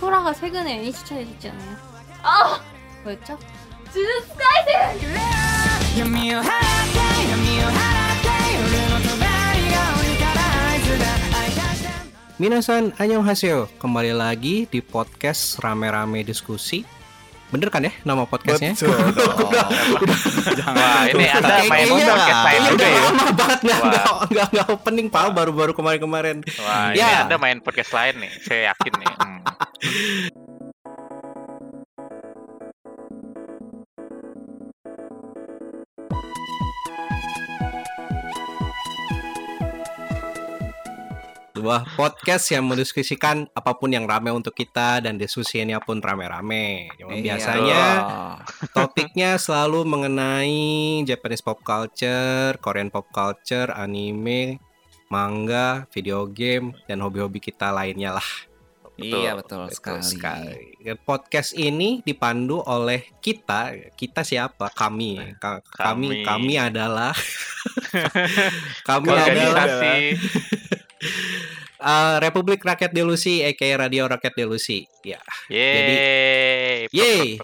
소라가 최근에 애니 추천해줬지 않아요? 아! 뭐였죠? 미나산 안녕하세요. Kembali lagi di podcast rame-rame diskusi Bener kan ya nama podcastnya? Betul. udah. Wah, ini ada main podcast main udah ya. Lama banget nggak nggak nggak opening pak baru-baru kemarin-kemarin. Wah, ya. ini main podcast lain nih, saya yakin nih. Hmm. Sebuah podcast yang mendiskusikan apa pun yang rame untuk kita dan diskusinya pun rame-rame. Cuma Iya. biasanya topiknya selalu mengenai Japanese pop culture, Korean pop culture, anime, manga, video game, dan hobi-hobi kita lainnya lah. Iya betul, Betul sekali. Dan Podcast ini dipandu oleh kita. Kita siapa? Kami. Ka- Kami Kami. kami adalah kami adalah uh, Republik Rakyat Delusi aka Radio Rakyat Delusi. Ya. Yeay. Yeay.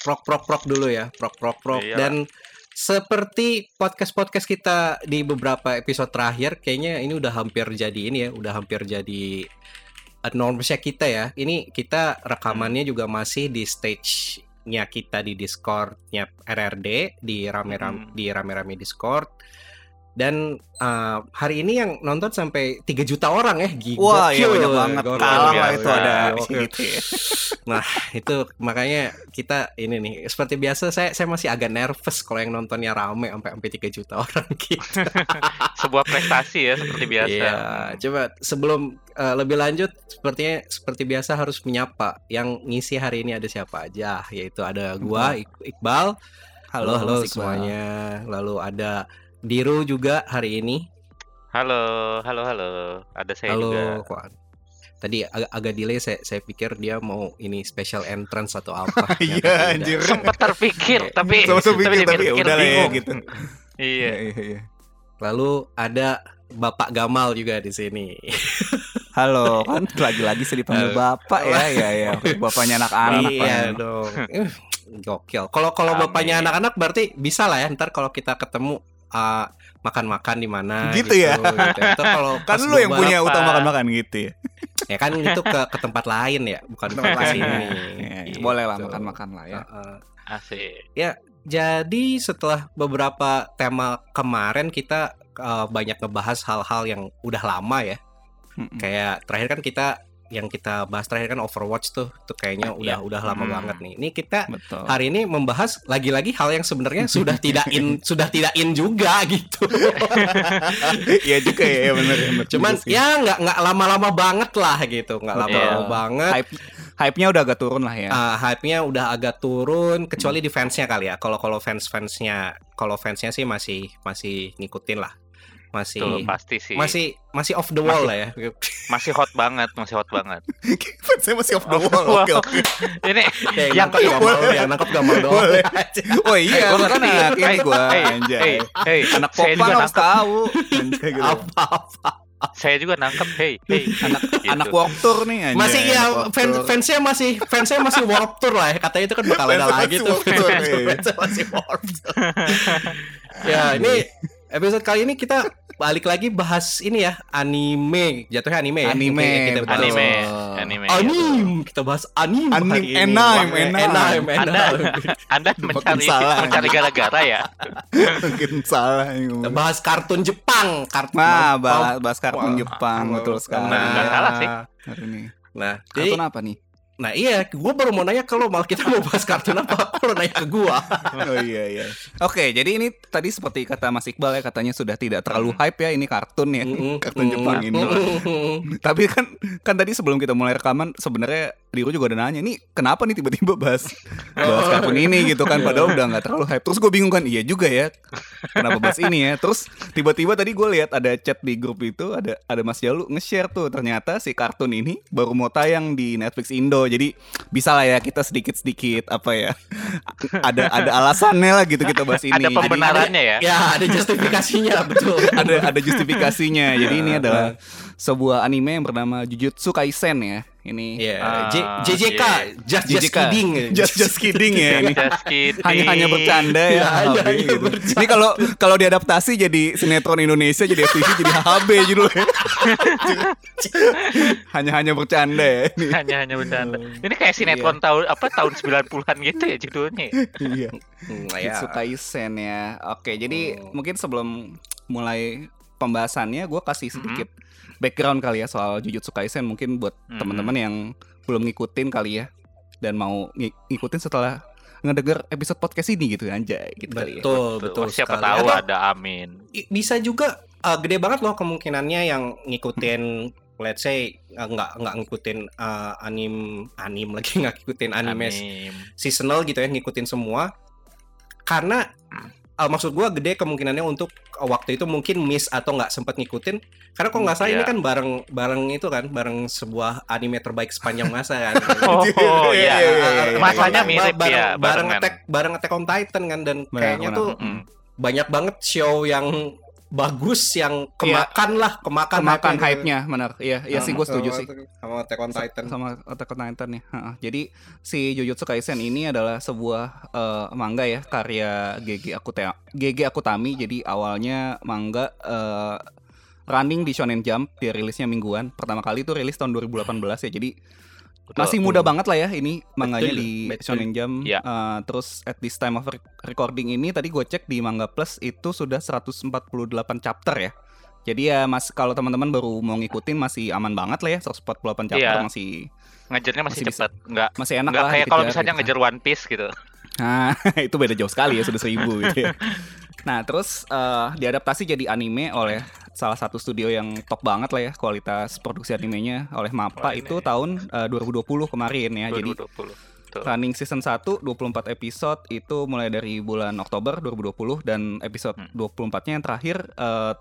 Prok prok prok dulu ya. Prok prok prok Iya. dan seperti podcast-podcast kita di beberapa episode terakhir kayaknya ini udah hampir jadi ini ya, udah hampir jadi normsnya kita ya. Ini kita rekamannya juga masih di stage-nya kita di Discord-nya RRD di rame-rame Hmm. di rame-rame Discord. Dan uh, hari ini yang nonton sampai 3 juta orang ya, gila. Wah, iya banyak banget. gokil, Kalah lah itu ada di Gokil. situ ya. Nah, itu makanya kita ini nih seperti biasa saya saya masih agak nervous kalau yang nontonnya rame sampai sampai 3 juta orang gitu. Sebuah prestasi ya seperti biasa. Iya, coba sebelum uh, lebih lanjut sepertinya seperti biasa harus menyapa yang ngisi hari ini ada siapa aja yaitu ada gua Iqbal. Halo, halo, Iqbal. semuanya. Lalu ada Diru juga hari ini. Halo, halo, halo. Ada saya halo, juga. kok. Tadi agak, agak delay saya saya pikir dia mau ini special entrance atau apa. Iya anjir. Sempat terpikir, tapi Sama-sama pikir tapi ya dipikir-pikir udah lah ya bingung. gitu. Iya. iya, iya. Lalu ada Bapak Gamal juga di sini. Halo, kan lagi-lagi sih dipanggil bapak ya, ya, ya. Bapaknya anak-anak. iya kan. dong. Gokil. Kalau kalau bapaknya anak-anak berarti bisa lah ya ntar kalau kita ketemu uh, makan-makan di mana Gitu ya? gitu. Ntar kalau Kan lu yang punya balapan, utang makan-makan gitu ya. Ya kan itu ke ke tempat lain ya, bukan ke Tempat sini. Iya, Gitu. Boleh lah makan-makan lah ya. Heeh. Asik. Jadi setelah beberapa tema kemarin kita uh, banyak ngebahas hal-hal yang udah lama ya. Mm-mm. Kayak terakhir kan kita yang kita bahas terakhir kan Overwatch tuh, tuh kayaknya udah udah lama Hmm. banget nih. Ini kita Betul. hari ini membahas lagi-lagi hal yang sebenarnya sudah tidak in sudah tidak in juga gitu. Iya juga ya, ya benar ya. benar Cuman ya nggak nggak lama-lama banget lah gitu, nggak lama-lama banget. hype hype-nya udah agak turun lah ya. Ah, hype-nya udah agak turun kecuali di fansnya kali ya. Kalau kalau fans-fansnya kalau fansnya sih masih masih ngikutin lah. Masih Tuh, pasti sih. masih masih off the wall lah ya. masih hot banget, masih hot banget. Saya masih off the wall. Oke, oke. Ini yang yang nangkep gak mau, yang nangkep gak mau doang. Oh iya, gua kan anak ini gua hey, anjay. hey, hey, Anak juga harus tahu. Apa-apa. Saya juga nangkep. Hey, hey. Anak Gitu. anak walk tour nih anjay. Masih ya anak walk fan, tour. fansnya masih fansnya masih warp tour lah ya. Katanya itu kan bakal ada lagi masih tuh. warp tour, Fans- iya. fansnya masih warp tour. ya, ini episode kali ini kita balik lagi bahas ini ya, anime. Jatuhnya anime ya. Anime, Kayak kita betul. bahas. Anime, anime. Anime, kita bahas anime. Anime, anime, anime. anime, Anda, anime. Anda mencari salah. mencari gara-gara ya. Mungkin salah ini Kita ngomong. bahas kartun Jepang, kartun Nah, bahas, bahas kartun Wah. Jepang betul sekali. Nah, nggak salah sih. Hari ini. Nah, jadi, Kartun apa nih? Nah iya, gue baru mau nanya kalau malah kita mau bahas kartun apa, lo nanya ke gua. Oh iya iya. Oke, jadi ini tadi seperti kata Mas Iqbal ya katanya sudah tidak terlalu hype ya ini kartun ya. Mm-mm. kartun Jepang ini. Mm-mm. Tapi kan kan tadi sebelum kita mulai rekaman sebenarnya Diru juga udah nanya nih kenapa nih tiba-tiba bahas bahas kartun ini gitu kan padahal udah nggak terlalu hype. Terus gue bingung kan iya juga ya kenapa bahas ini ya. Terus tiba-tiba tadi gue lihat ada chat di grup itu ada ada Mas Jalu nge-share tuh ternyata si kartun ini baru mau tayang di Netflix Indo. Jadi bisa lah ya kita sedikit-sedikit apa ya ada ada alasannya lah gitu kita bahas ini. Ada Jadi- pembenarannya ya. Ya, ada justifikasinya betul. ada ada justifikasinya. Jadi ini adalah sebuah anime yang bernama Jujutsu Kaisen ya, Ini Iya, Ah, J- JJK, iya. just just JJK. kidding. Just just kidding ya ini. Just kidding. hanya hanya bercanda ya. Ya, hanya- HHB hanya gitu. bercanda. Ini kalau kalau diadaptasi jadi sinetron Indonesia jadi FTV jadi HHB judulnya. hanya hanya bercanda ya. Ini. hanya hanya bercanda. Ini kayak sinetron tahun apa tahun 90-an gitu ya judulnya. Iya. Hmm, ya. Kaisen ya. Oke, jadi Oh. mungkin sebelum mulai pembahasannya gue kasih sedikit background kali ya soal Jujutsu Kaisen mungkin buat Mhm. teman-teman yang belum ngikutin kali ya dan mau ng- ngikutin setelah ngedenger episode podcast ini gitu anjay gitu kali ya. Betul, betul. Siapa sekali. tahu Atau ada Amin. i- bisa juga uh, gede banget loh kemungkinannya yang ngikutin let's say uh, nggak nggak ngikutin uh, anim anim lagi nggak ngikutin anime Amin. seasonal gitu ya ngikutin semua karena uh, maksud gua gede kemungkinannya untuk uh, waktu itu mungkin miss atau nggak sempet ngikutin karena kok nggak salah ini Iya. kan bareng bareng itu kan bareng sebuah anime terbaik sepanjang masa kan Oh, oh Iya, ya. iya, iya, iya. Masanya mirip bareng, ya, bareng barengan. attack bareng attack on Titan kan dan kayaknya tuh Mm. banyak banget show yang bagus yang kemakan lah kemakan Kemakan hype-nya. hype-nya benar. Iya, iya sih gue setuju Sama- sih. sama Attack on Titan sama Attack on Titan ya. Jadi si Jujutsu Kaisen ini adalah sebuah eh, manga ya karya GG Akutami. GG Akutami. Jadi awalnya manga eh, running di Shonen Jump, dia rilisnya mingguan. Pertama kali itu rilis tahun 2018 ya. Jadi Betul. masih muda banget lah ya ini manganya Betul, di betul. Shonen Jump. Iya. Eh, terus at this time of rec- recording ini tadi gue cek di Manga Plus itu sudah 148 chapter ya. Jadi ya mas kalau teman-teman baru mau ngikutin masih aman banget lah ya 148 chapter Iya. masih Ngejarnya masih, Masih cepat. Enggak masih enak lah kayak kalau misalnya gitu. ngejar One Piece gitu. Nah, itu beda jauh sekali ya sudah seribu gitu ya. Nah, terus eh, diadaptasi jadi anime oleh salah satu studio yang top banget lah ya kualitas produksi animenya oleh MAPPA Wah, itu ini. tahun eh, 2020 kemarin ya. Jadi 2020. Betul. running season 1 24 episode itu mulai dari bulan Oktober 2020 dan episode Hmm. 24-nya yang terakhir eh,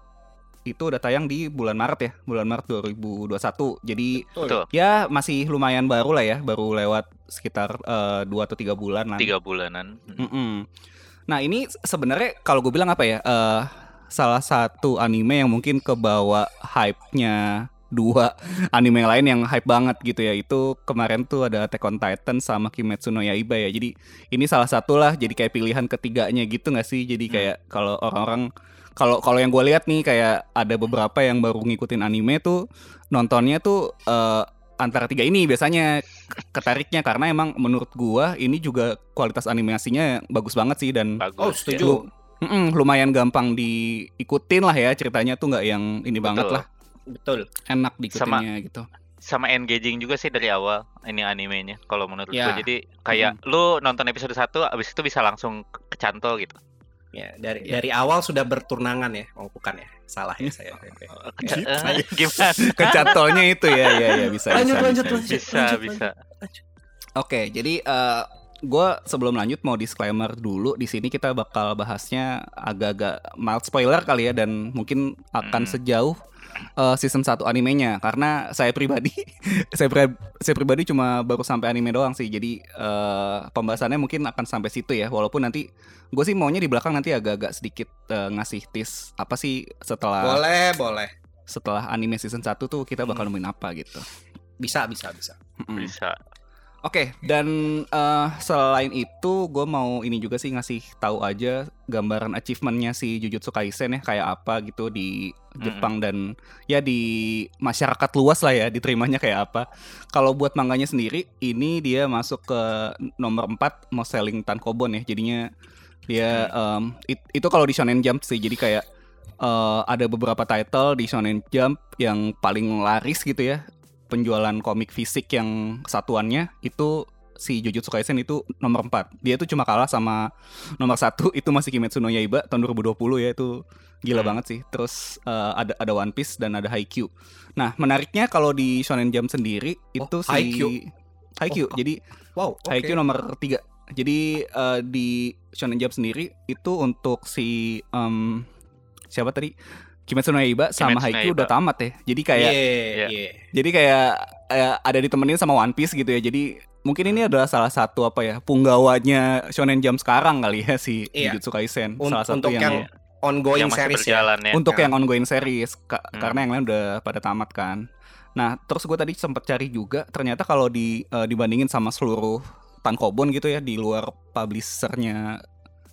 itu udah tayang di bulan Maret ya, bulan Maret 2021. Jadi Betul. ya masih lumayan baru lah ya, baru lewat sekitar eh, dua atau tiga bulan lah. Tiga bulanan. Mm. Mm-mm. Nah ini sebenarnya kalau gue bilang apa ya, eh, salah satu anime yang mungkin kebawa hype-nya dua anime yang lain yang hype banget gitu ya itu kemarin tuh ada Attack on Titan sama Kimetsu no Yaiba ya jadi ini salah satu lah jadi kayak pilihan ketiganya gitu nggak sih jadi kayak kalau orang-orang kalau kalau yang gue lihat nih kayak ada beberapa yang baru ngikutin anime tuh nontonnya tuh eh, antara tiga ini biasanya ketariknya karena emang menurut gua ini juga kualitas animasinya bagus banget sih dan Bagus. Oh, setuju. Mm-mm, lumayan gampang diikutin lah ya ceritanya tuh nggak yang ini banget Betul. lah. Betul. Enak diikutinnya gitu. sama engaging juga sih dari awal ini animenya kalau menurut Ya. gue jadi kayak lu nonton episode 1 abis itu bisa langsung ke- kecantol gitu. Ya dari dari awal sudah berturnangan ya. Oh bukan ya. Salah ya saya. Keca- Ya, eh, gimana? Kecantolnya itu ya. Ya ya bisa lanjut bisa, lanjut bisa. lanjut bisa. lanjut, bisa Oke, jadi eh gue sebelum lanjut mau disclaimer dulu di sini kita bakal bahasnya agak-agak mild spoiler kali ya dan mungkin akan Hmm. sejauh eh, season 1 animenya karena saya pribadi saya pri- saya pribadi cuma baru sampai anime doang sih. Jadi eh pembahasannya mungkin akan sampai situ ya walaupun nanti gue sih maunya di belakang nanti agak-agak sedikit eh, ngasih tease apa sih setelah boleh boleh setelah anime season 1 tuh kita bakal nemuin apa gitu. bisa bisa bisa Mm-mm. bisa Oke, dan eh, selain itu gue mau ini juga sih ngasih tahu aja gambaran achievementnya si Jujutsu Kaisen ya kayak apa gitu di Jepang dan ya di masyarakat luas lah ya diterimanya kayak apa. Kalau buat manganya sendiri ini dia masuk ke nomor 4 most selling tankobon ya. Jadinya dia em, it- itu kalau di Shonen Jump sih jadi kayak eh, ada beberapa title di Shonen Jump yang paling laris gitu ya penjualan komik fisik yang satuannya itu si Jujutsu Kaisen itu nomor 4 Dia tuh cuma kalah sama nomor satu itu masih Kimetsu no Yaiba tahun 2020 ya itu gila Hmm. banget sih. Terus eh, ada ada One Piece dan ada Haikyuu. Nah, menariknya kalau di Shonen Jump sendiri itu si Haikyuu. Haikyuu. Oh, Jadi wow oke Haikyuu nomor 3 Jadi eh, di Shonen Jump sendiri itu untuk si em, siapa tadi? Kimetsu no Yaiba sama Kimetsu Haikyuu Yaiba. udah tamat ya. Jadi kayak Iya, Iya. iya. jadi kayak eh, ada ditemenin sama One Piece gitu ya. Jadi mungkin ini adalah salah satu apa ya punggawanya Shonen Jump sekarang kali ya si Iya. Jujutsu Kaisen. Un- salah satu untuk yang, yang ongoing yang series ya ya untuk Ya. yang ongoing series Ka- Hmm. karena yang lain udah pada tamat kan. Nah, terus gue tadi sempat cari juga, ternyata kalau di eh, dibandingin sama seluruh tankobon gitu ya di luar publishernya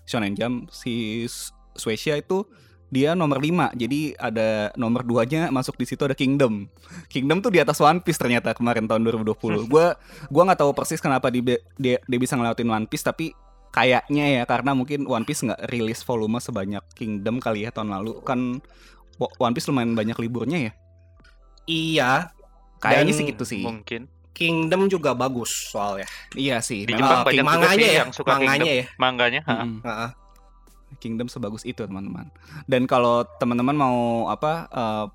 Shonen Jump, si S- Shueisha itu dia nomor 5 Jadi ada nomor 2-nya masuk di situ ada Kingdom. Kingdom tuh di atas One Piece ternyata kemarin tahun 2020. Gua gua nggak tahu persis kenapa dia, dia dia bisa ngelewatin One Piece tapi kayaknya ya karena mungkin One Piece nggak rilis volume sebanyak Kingdom kali ya tahun lalu. Kan One Piece lumayan banyak liburnya ya. Iya, Kayaknya sih gitu sih. Mungkin. Kingdom juga bagus soalnya. Iya sih. Di Jepang banyak juga manganya sih ya, yang suka manganya Kingdom. ya. Mangganya, ha. Kingdom sebagus itu teman-teman. Dan kalau teman-teman mau apa eh,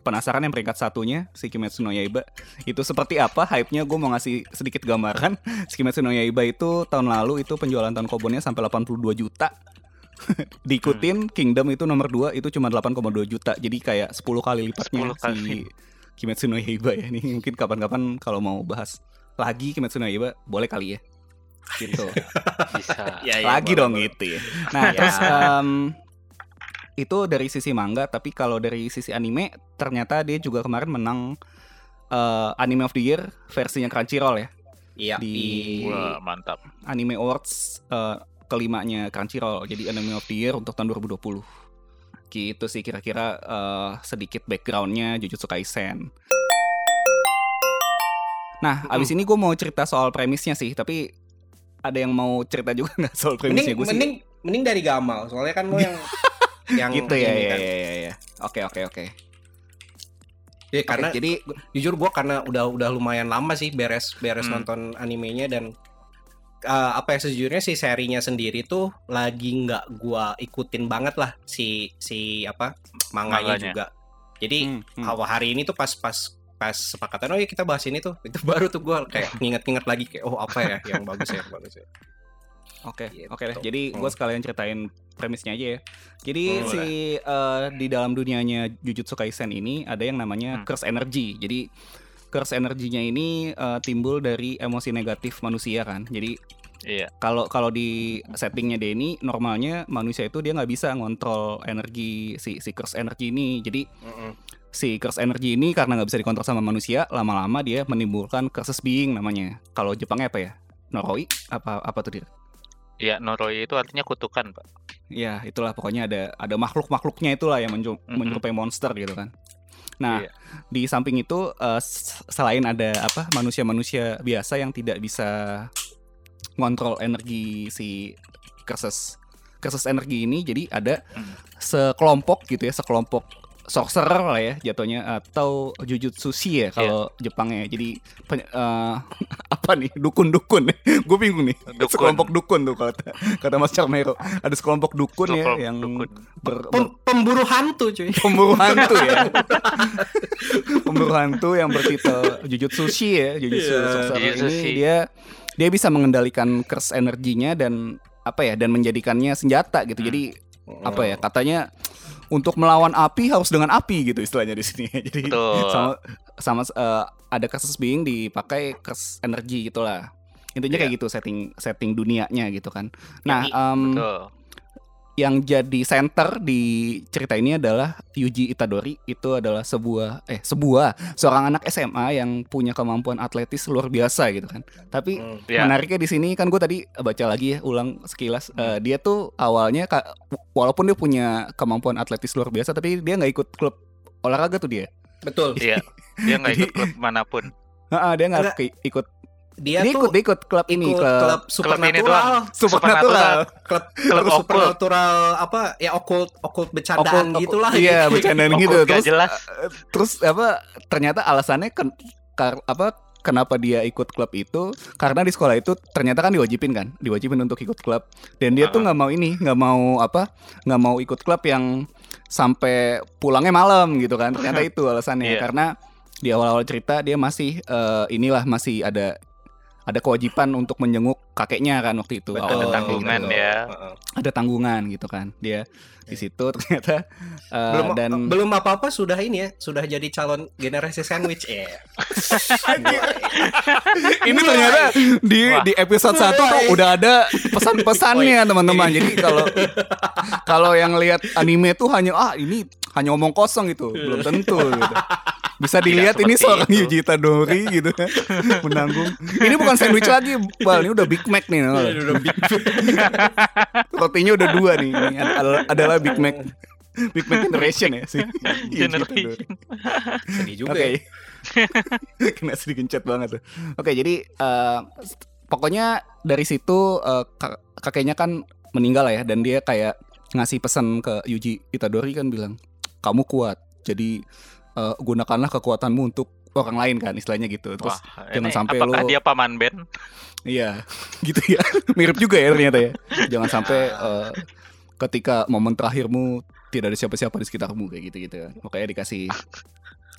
penasaran yang peringkat satunya si Kimetsu no Yaiba itu seperti apa? Hype-nya gue mau ngasih sedikit gambaran. Si Kimetsu no Yaiba itu tahun lalu itu penjualan tahun kobonnya sampai 82 juta. Diikutin Kingdom itu nomor 2 itu cuma 8,2 juta. Jadi kayak 10 kali lipatnya 10 kali. si Kimetsu no Yaiba ya. Ini mungkin kapan-kapan kalau mau bahas lagi Kimetsu no Yaiba boleh kali ya gitu Bisa. Ya, ya, lagi dong gitu ya. Nah, Ya. terus em, itu dari sisi manga, tapi kalau dari sisi anime ternyata dia juga kemarin menang eh, Anime of the Year versinya Crunchyroll ya Iya. di Wah, mantap. Anime Awards eh, kelimanya Crunchyroll. Jadi Anime of the Year untuk tahun 2020. Gitu sih kira-kira eh, sedikit backgroundnya Jujutsu Kaisen. Nah, abis ini gue mau cerita soal premisnya sih, tapi ada yang mau cerita juga nggak soal premisnya Mending gue sih? mending mending dari Gamal, soalnya kan lo yang yang gitu ya, ya, kan. ya, ya, ya. Oke, oke, oke. Ya, karena jadi jujur gua karena udah udah lumayan lama sih beres beres Hmm. nonton animenya dan uh, apa ya sejujurnya si serinya sendiri tuh lagi nggak gua ikutin banget lah si si apa manganya Manganya. juga. Jadi Hmm, hmm. awal hari ini tuh pas pas sepakatan oh ya kita bahas ini tuh itu baru tuh gua kayak nginget-nginget lagi kayak oh apa ya yang bagus ya yang bagus ya. Oke, Gitu. oke deh. Jadi Hmm. gue sekalian ceritain premisnya aja ya. Jadi Hmm, si eh, di dalam dunianya Jujutsu Kaisen ini ada yang namanya Hmm. curse energy. Jadi curse energinya ini eh, timbul dari emosi negatif manusia kan. Jadi Iya. kalau kalau di settingnya Denny normalnya manusia itu dia nggak bisa ngontrol energi si si curse energy ini. Jadi Mm-mm. Si curse energy ini karena nggak bisa dikontrol sama manusia, lama-lama dia menimbulkan curses being namanya. Kalau Jepangnya apa ya? Noroi apa apa tuh dia? Iya, Noroi itu artinya kutukan, Pak. Ya itulah pokoknya ada ada makhluk-makhluknya itulah yang menju- Mm-mm. menyerupai monster gitu kan. Nah Iya. di samping itu s- selain ada apa manusia-manusia biasa yang tidak bisa ngontrol energi si curses curses energi ini jadi ada Hmm. sekelompok gitu ya sekelompok sorcerer lah ya jatuhnya atau jujutsu shi ya kalau Jepangnya jadi pen- eh, apa nih dukun-dukun gue bingung nih Dukun. sekelompok dukun tuh kata kata Mas Charmero ada sekelompok dukun ya yang dukun. ber- ber- Pem- pemburu hantu cuy. pemburu hantu ya pemburu hantu yang bertitel Jujutsu Shi ya Jujutsu Iya. Sorcerer Jujutsu ini Shi. dia dia bisa mengendalikan curse energinya dan apa ya dan menjadikannya senjata gitu jadi apa ya katanya untuk melawan api harus dengan api gitu istilahnya di sini jadi Betul. sama sama eh, ada curses being dipakai curse energi gitulah intinya kayak gitu setting setting dunianya gitu kan nah em, Betul. Yang jadi center di cerita ini adalah Yuji Itadori itu adalah sebuah eh sebuah seorang anak SMA yang punya kemampuan atletis luar biasa gitu kan. Tapi Hmm. Ya. menariknya di sini kan gue tadi baca lagi ya ulang sekilas Eh, dia tuh awalnya walaupun dia punya kemampuan atletis luar biasa tapi dia nggak ikut klub olahraga tuh dia. Betul. Iya. Dia nggak ikut klub mana pun. Heeh, dia nggak ikut Dia dia tuh ikut ikut klub ini ikut klub, klub supernatural. supernatural. Klub Klub supernatural apa ya okult okult bercandaan Occult- gitulah. Iya, bercandaan gitu. Terus jelas. terus apa ternyata alasannya ken, kar- apa kenapa dia ikut klub itu karena di sekolah itu ternyata kan diwajibin kan diwajibin untuk ikut klub dan dia tuh Ah. nggak mau ini nggak mau apa nggak mau ikut klub yang sampai pulangnya malam gitu kan ternyata itu alasannya Iya. karena di awal-awal cerita dia masih eh, inilah masih ada ada kewajiban untuk menjenguk kakeknya kan waktu itu. Betul, Ada tanggungan gitu. ya. Ada tanggungan gitu kan. Dia di situ ternyata eh, belum dan belum apa apa sudah ini ya sudah jadi calon generasi sandwich. Ya ini ternyata di Wah. di episode 1 tuh udah ada pesan-pesannya teman-teman. Jadi kalau kalau yang lihat anime tuh hanya ah ini hanya omong kosong gitu, belum tentu gitu. Bisa dilihat ini seorang itu. Yuji Itadori gitu kan menanggung. Ini bukan sandwich lagi, Bal. Ini udah Big Mac nih. nggak? Udah big Rotinya udah dua nih. Ini ad- adalah Big Mac. Big Mac Generation ya sih. Generation. sedih juga. Oke. ya. Kena sedikit chat banget tuh. Oke, jadi eh, pokoknya dari situ eh, kak- kakeknya kan meninggal lah ya dan dia kayak ngasih pesan ke Yuji Itadori kan bilang, "Kamu kuat. Jadi eh, gunakanlah kekuatanmu untuk orang lain kan istilahnya gitu." Terus Wah, jangan sampai apakah lu- dia paman Ben? Iya, gitu ya. Mirip juga ya ternyata ya. Jangan sampai eh, ketika momen terakhirmu tidak ada siapa-siapa di sekitarmu kayak gitu-gitu kan. Makanya dikasih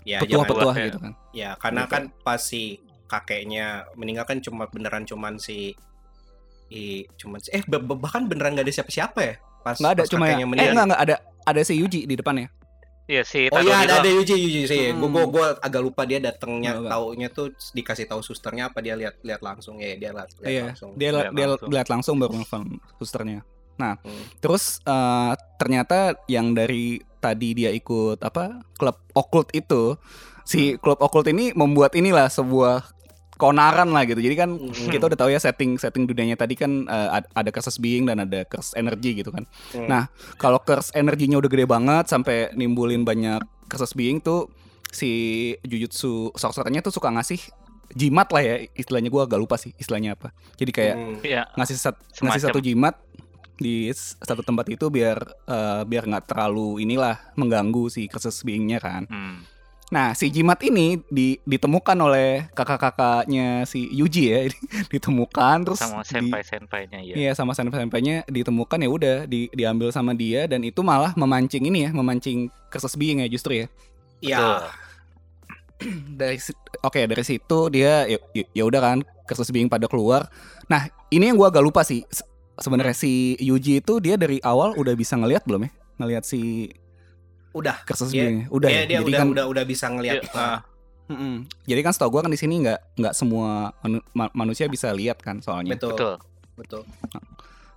Ya, ya. gitu kan. Ya, karena Gitu. kan pas si kakeknya meninggal kan cuma beneran cuman si i, cuman si- eh bah- bah- bahkan beneran gak ada siapa-siapa ya? Pas Nggak ada pas cuma ya. kakeknya Eh meninggal. enggak enggak ada ada si Yuji di depannya. Iya si Oh iya ada ada Yuji Yuji sih. Hmm. Gue gua, gua agak lupa dia datangnya nggak. taunya tuh dikasih tahu susternya apa dia lihat lihat langsung ya dia lihat lihat Iya, langsung. dia Lihat dia langsung. lihat langsung baru nelfon susternya. Nah, Hmm. terus eh, ternyata yang dari tadi dia ikut apa klub okult itu, si klub okult ini membuat inilah sebuah konaran lah gitu. Jadi kan Hmm. kita udah tahu ya setting setting dunianya tadi kan eh, ad- ada curses being dan ada curse energy gitu kan. Hmm. Nah, kalau curse energinya udah gede banget sampai nimbulin banyak curses being tuh si Jujutsu sorcerernya tuh suka ngasih jimat lah ya istilahnya gua agak lupa sih istilahnya apa. Jadi kayak Hmm. Iya. ngasih sat- ngasih Semacam. satu jimat di satu tempat itu biar eh, biar nggak terlalu inilah mengganggu si curses being-nya kan. Hmm. Nah, si jimat ini di, ditemukan oleh kakak-kakaknya si Yuji ya. ditemukan terus Sama di- senpai-senpainya ya. Iya sama senpai-senpainya ditemukan ya udah di, diambil sama dia dan itu malah memancing ini ya memancing curses being ya justru ya. Ya, dari oke dari situ dia ya, ya- ya udah kan curses being pada keluar. Nah ini yang gua agak lupa sih Se- sebenarnya si Yuji itu dia dari awal udah bisa ngelihat belum ya? Ngelihat si udah. Dia- being udah dia, ya dia jadi udah, kan udah udah bisa ngelihat. Iya, ah. Mm-mm. jadi kan setahu gua kan di sini nggak nggak semua manu- ma- manusia bisa lihat kan soalnya betul, Betul. betul.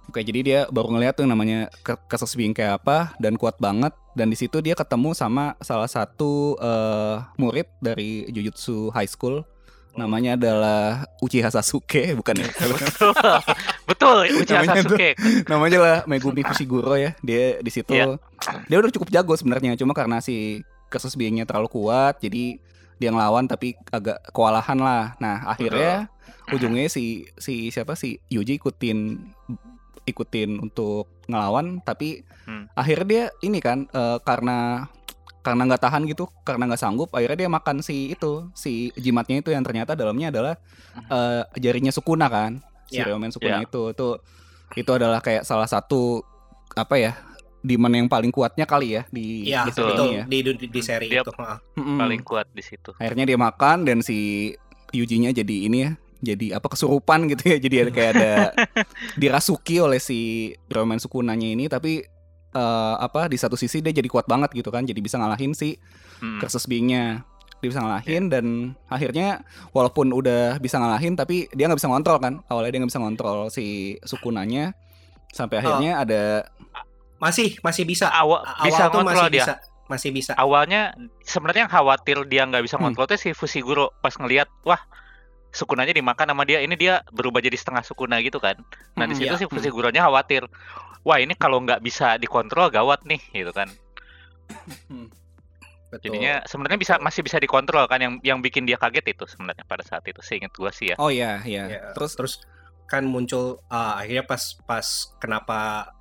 Oke, jadi dia baru ngeliat tuh namanya kasus being kayak apa dan kuat banget dan di situ dia ketemu sama salah satu eh, murid dari Jujutsu High School namanya adalah Uchiha Sasuke bukan ya? Betul, Uchiha Namanya tuh- Sasuke. namanya lah Megumi Fushiguro ya. Dia di situ Iya. dia udah cukup jago sebenarnya cuma karena si kasus beingnya terlalu kuat jadi dia ngelawan tapi agak kewalahan lah. Nah, akhirnya ujungnya si si siapa si Yuji ikutin ikutin untuk ngelawan tapi Hmm. akhirnya dia ini kan eh, karena karena nggak tahan gitu karena nggak sanggup akhirnya dia makan si itu si jimatnya itu yang ternyata dalamnya adalah eh, jarinya Sukuna kan si Ya. Ryomen Sukuna Ya. itu itu itu adalah kayak salah satu apa ya demon yang paling kuatnya kali ya di Iya, di seri betul. ini ya. Di, di, di seri Dia- itu. Paling kuat di situ. akhirnya dia makan dan si Yujinya jadi ini ya jadi apa kesurupan gitu ya jadi ada kayak ada dirasuki oleh si Roman Sukunanya ini tapi eh, apa di satu sisi dia jadi kuat banget gitu kan jadi bisa ngalahin si Hmm. curses being-nya dia bisa ngalahin dan akhirnya walaupun udah bisa ngalahin tapi dia nggak bisa ngontrol kan awalnya dia nggak bisa ngontrol si Sukunanya sampai akhirnya ada Masih masih bisa. Awal bisa awal ngontrol masih dia. bisa. Masih bisa. Awalnya sebenarnya yang khawatir dia nggak bisa Hmm. ngontrol tuh si Fushiguro pas ngelihat wah sukunanya dimakan sama dia ini dia berubah jadi setengah sukuna gitu kan. Nah di Hmm, situ iya. si Fushiguronya khawatir. Wah ini kalau nggak bisa dikontrol gawat nih gitu kan. Betul. Jadinya sebenarnya bisa masih bisa dikontrol kan yang yang bikin dia kaget itu sebenarnya pada saat itu seingat gua sih ya. oh iya iya Ya, terus terus kan muncul ah, akhirnya pas pas kenapa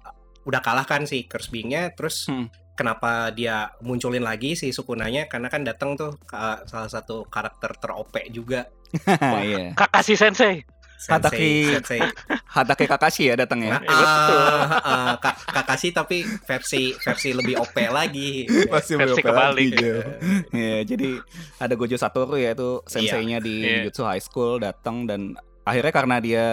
udah kalah kan si Curse Being-nya terus Hmm. kenapa dia munculin lagi si Sukunanya karena kan datang tuh ka- salah satu karakter ter-OP juga iya Kakashi Sensei. Hataki- Sensei. Hatake Kakashi ya datang ya Nah, ah, ah, Ka- Kakashi tapi versi versi lebih OP lagi. Pasti Versi kebalik. lagi, Jo. Iya, jadi ada Gojo Satoru ya itu senseinya di Iya. Jutsu High School datang dan akhirnya karena dia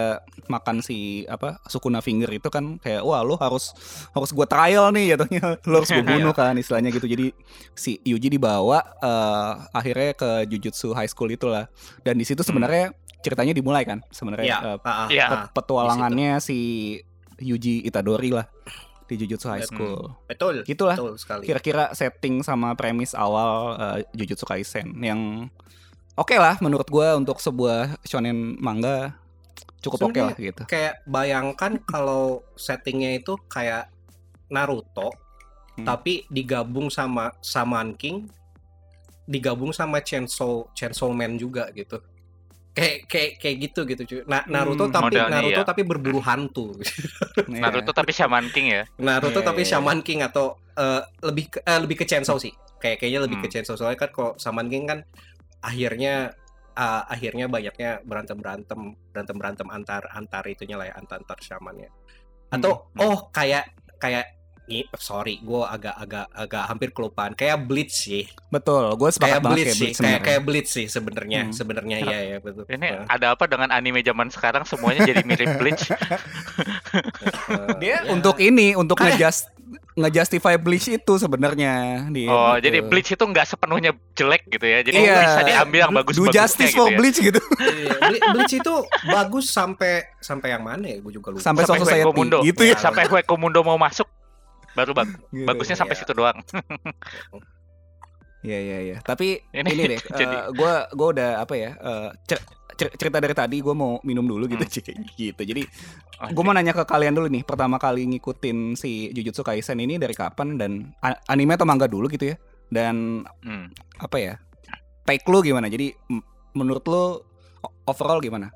makan si apa Sukuna Finger itu kan kayak wah lu harus harus gua trial nih jatuhnya lu harus gua bunuh kan istilahnya gitu jadi si Yuji dibawa eh, akhirnya ke Jujutsu High School itulah dan di situ sebenarnya ceritanya dimulai kan sebenarnya Iya, ah, Iya. ah. petualangannya si Yuji Itadori lah di Jujutsu High Hmm. School. Betul. Gitulah Betul sekali. kira-kira setting sama premis awal eh, Jujutsu Kaisen yang oke lah menurut gua untuk sebuah shonen manga cukup oke lah gitu. Kayak bayangkan kalau settingnya itu kayak Naruto, Hmm. tapi digabung sama Shaman King, digabung sama Chainsaw Chainsaw Man juga gitu. Kayak kayak kayak gitu gitu cuy. Nah, Naruto Hmm, tapi Naruto iya. tapi berburu hantu. Iya. Naruto tapi Shaman King ya. Naruto Iya, tapi iya, iya. Shaman King atau eh, lebih ke, eh, lebih ke Chainsaw sih. Kayak kayaknya lebih ke Hmm. Chainsaw soalnya kan kalau Shaman King kan akhirnya eh, akhirnya banyaknya berantem berantem berantem berantem antar antar itunya lah ya antar antar shamannya. Atau Hmm. oh kayak kayak sorry gue agak agak agak hampir kelupaan kayak Bleach sih Betul, gue sepakat kayak kayak sih Bleach kayak kayak Bleach sih sebenarnya Hmm. sebenarnya ya ya betul Ini Eh, ada apa dengan anime zaman sekarang semuanya jadi mirip Bleach? eh, Dia ya. untuk ini untuk ngejust ngejustify Bleach itu sebenarnya dia. Oh, gitu. jadi Bleach itu nggak sepenuhnya jelek gitu ya. Jadi Iya. bisa diambil yang bagus Do justice for Bleach gitu. Iya, Ble- Bleach itu bagus sampai sampai yang mana ya? Gue juga lupa. Sampai Soul Society Mundo. gitu ya. Sampai Hueco Mundo mau masuk baru bag- Gitu. bagusnya sampai Iya. situ doang. Iya iya iya. Tapi Ini ini, deh, jadi- eh, gua gua udah apa ya? eh, cer- cer- cerita dari tadi gue mau minum dulu gitu Hmm. Gitu. Jadi gue mau nanya ke kalian dulu nih, pertama kali ngikutin si Jujutsu Kaisen ini dari kapan dan anime atau manga dulu gitu ya? Dan Hmm. apa ya? Take lu gimana? Jadi menurut lu overall gimana?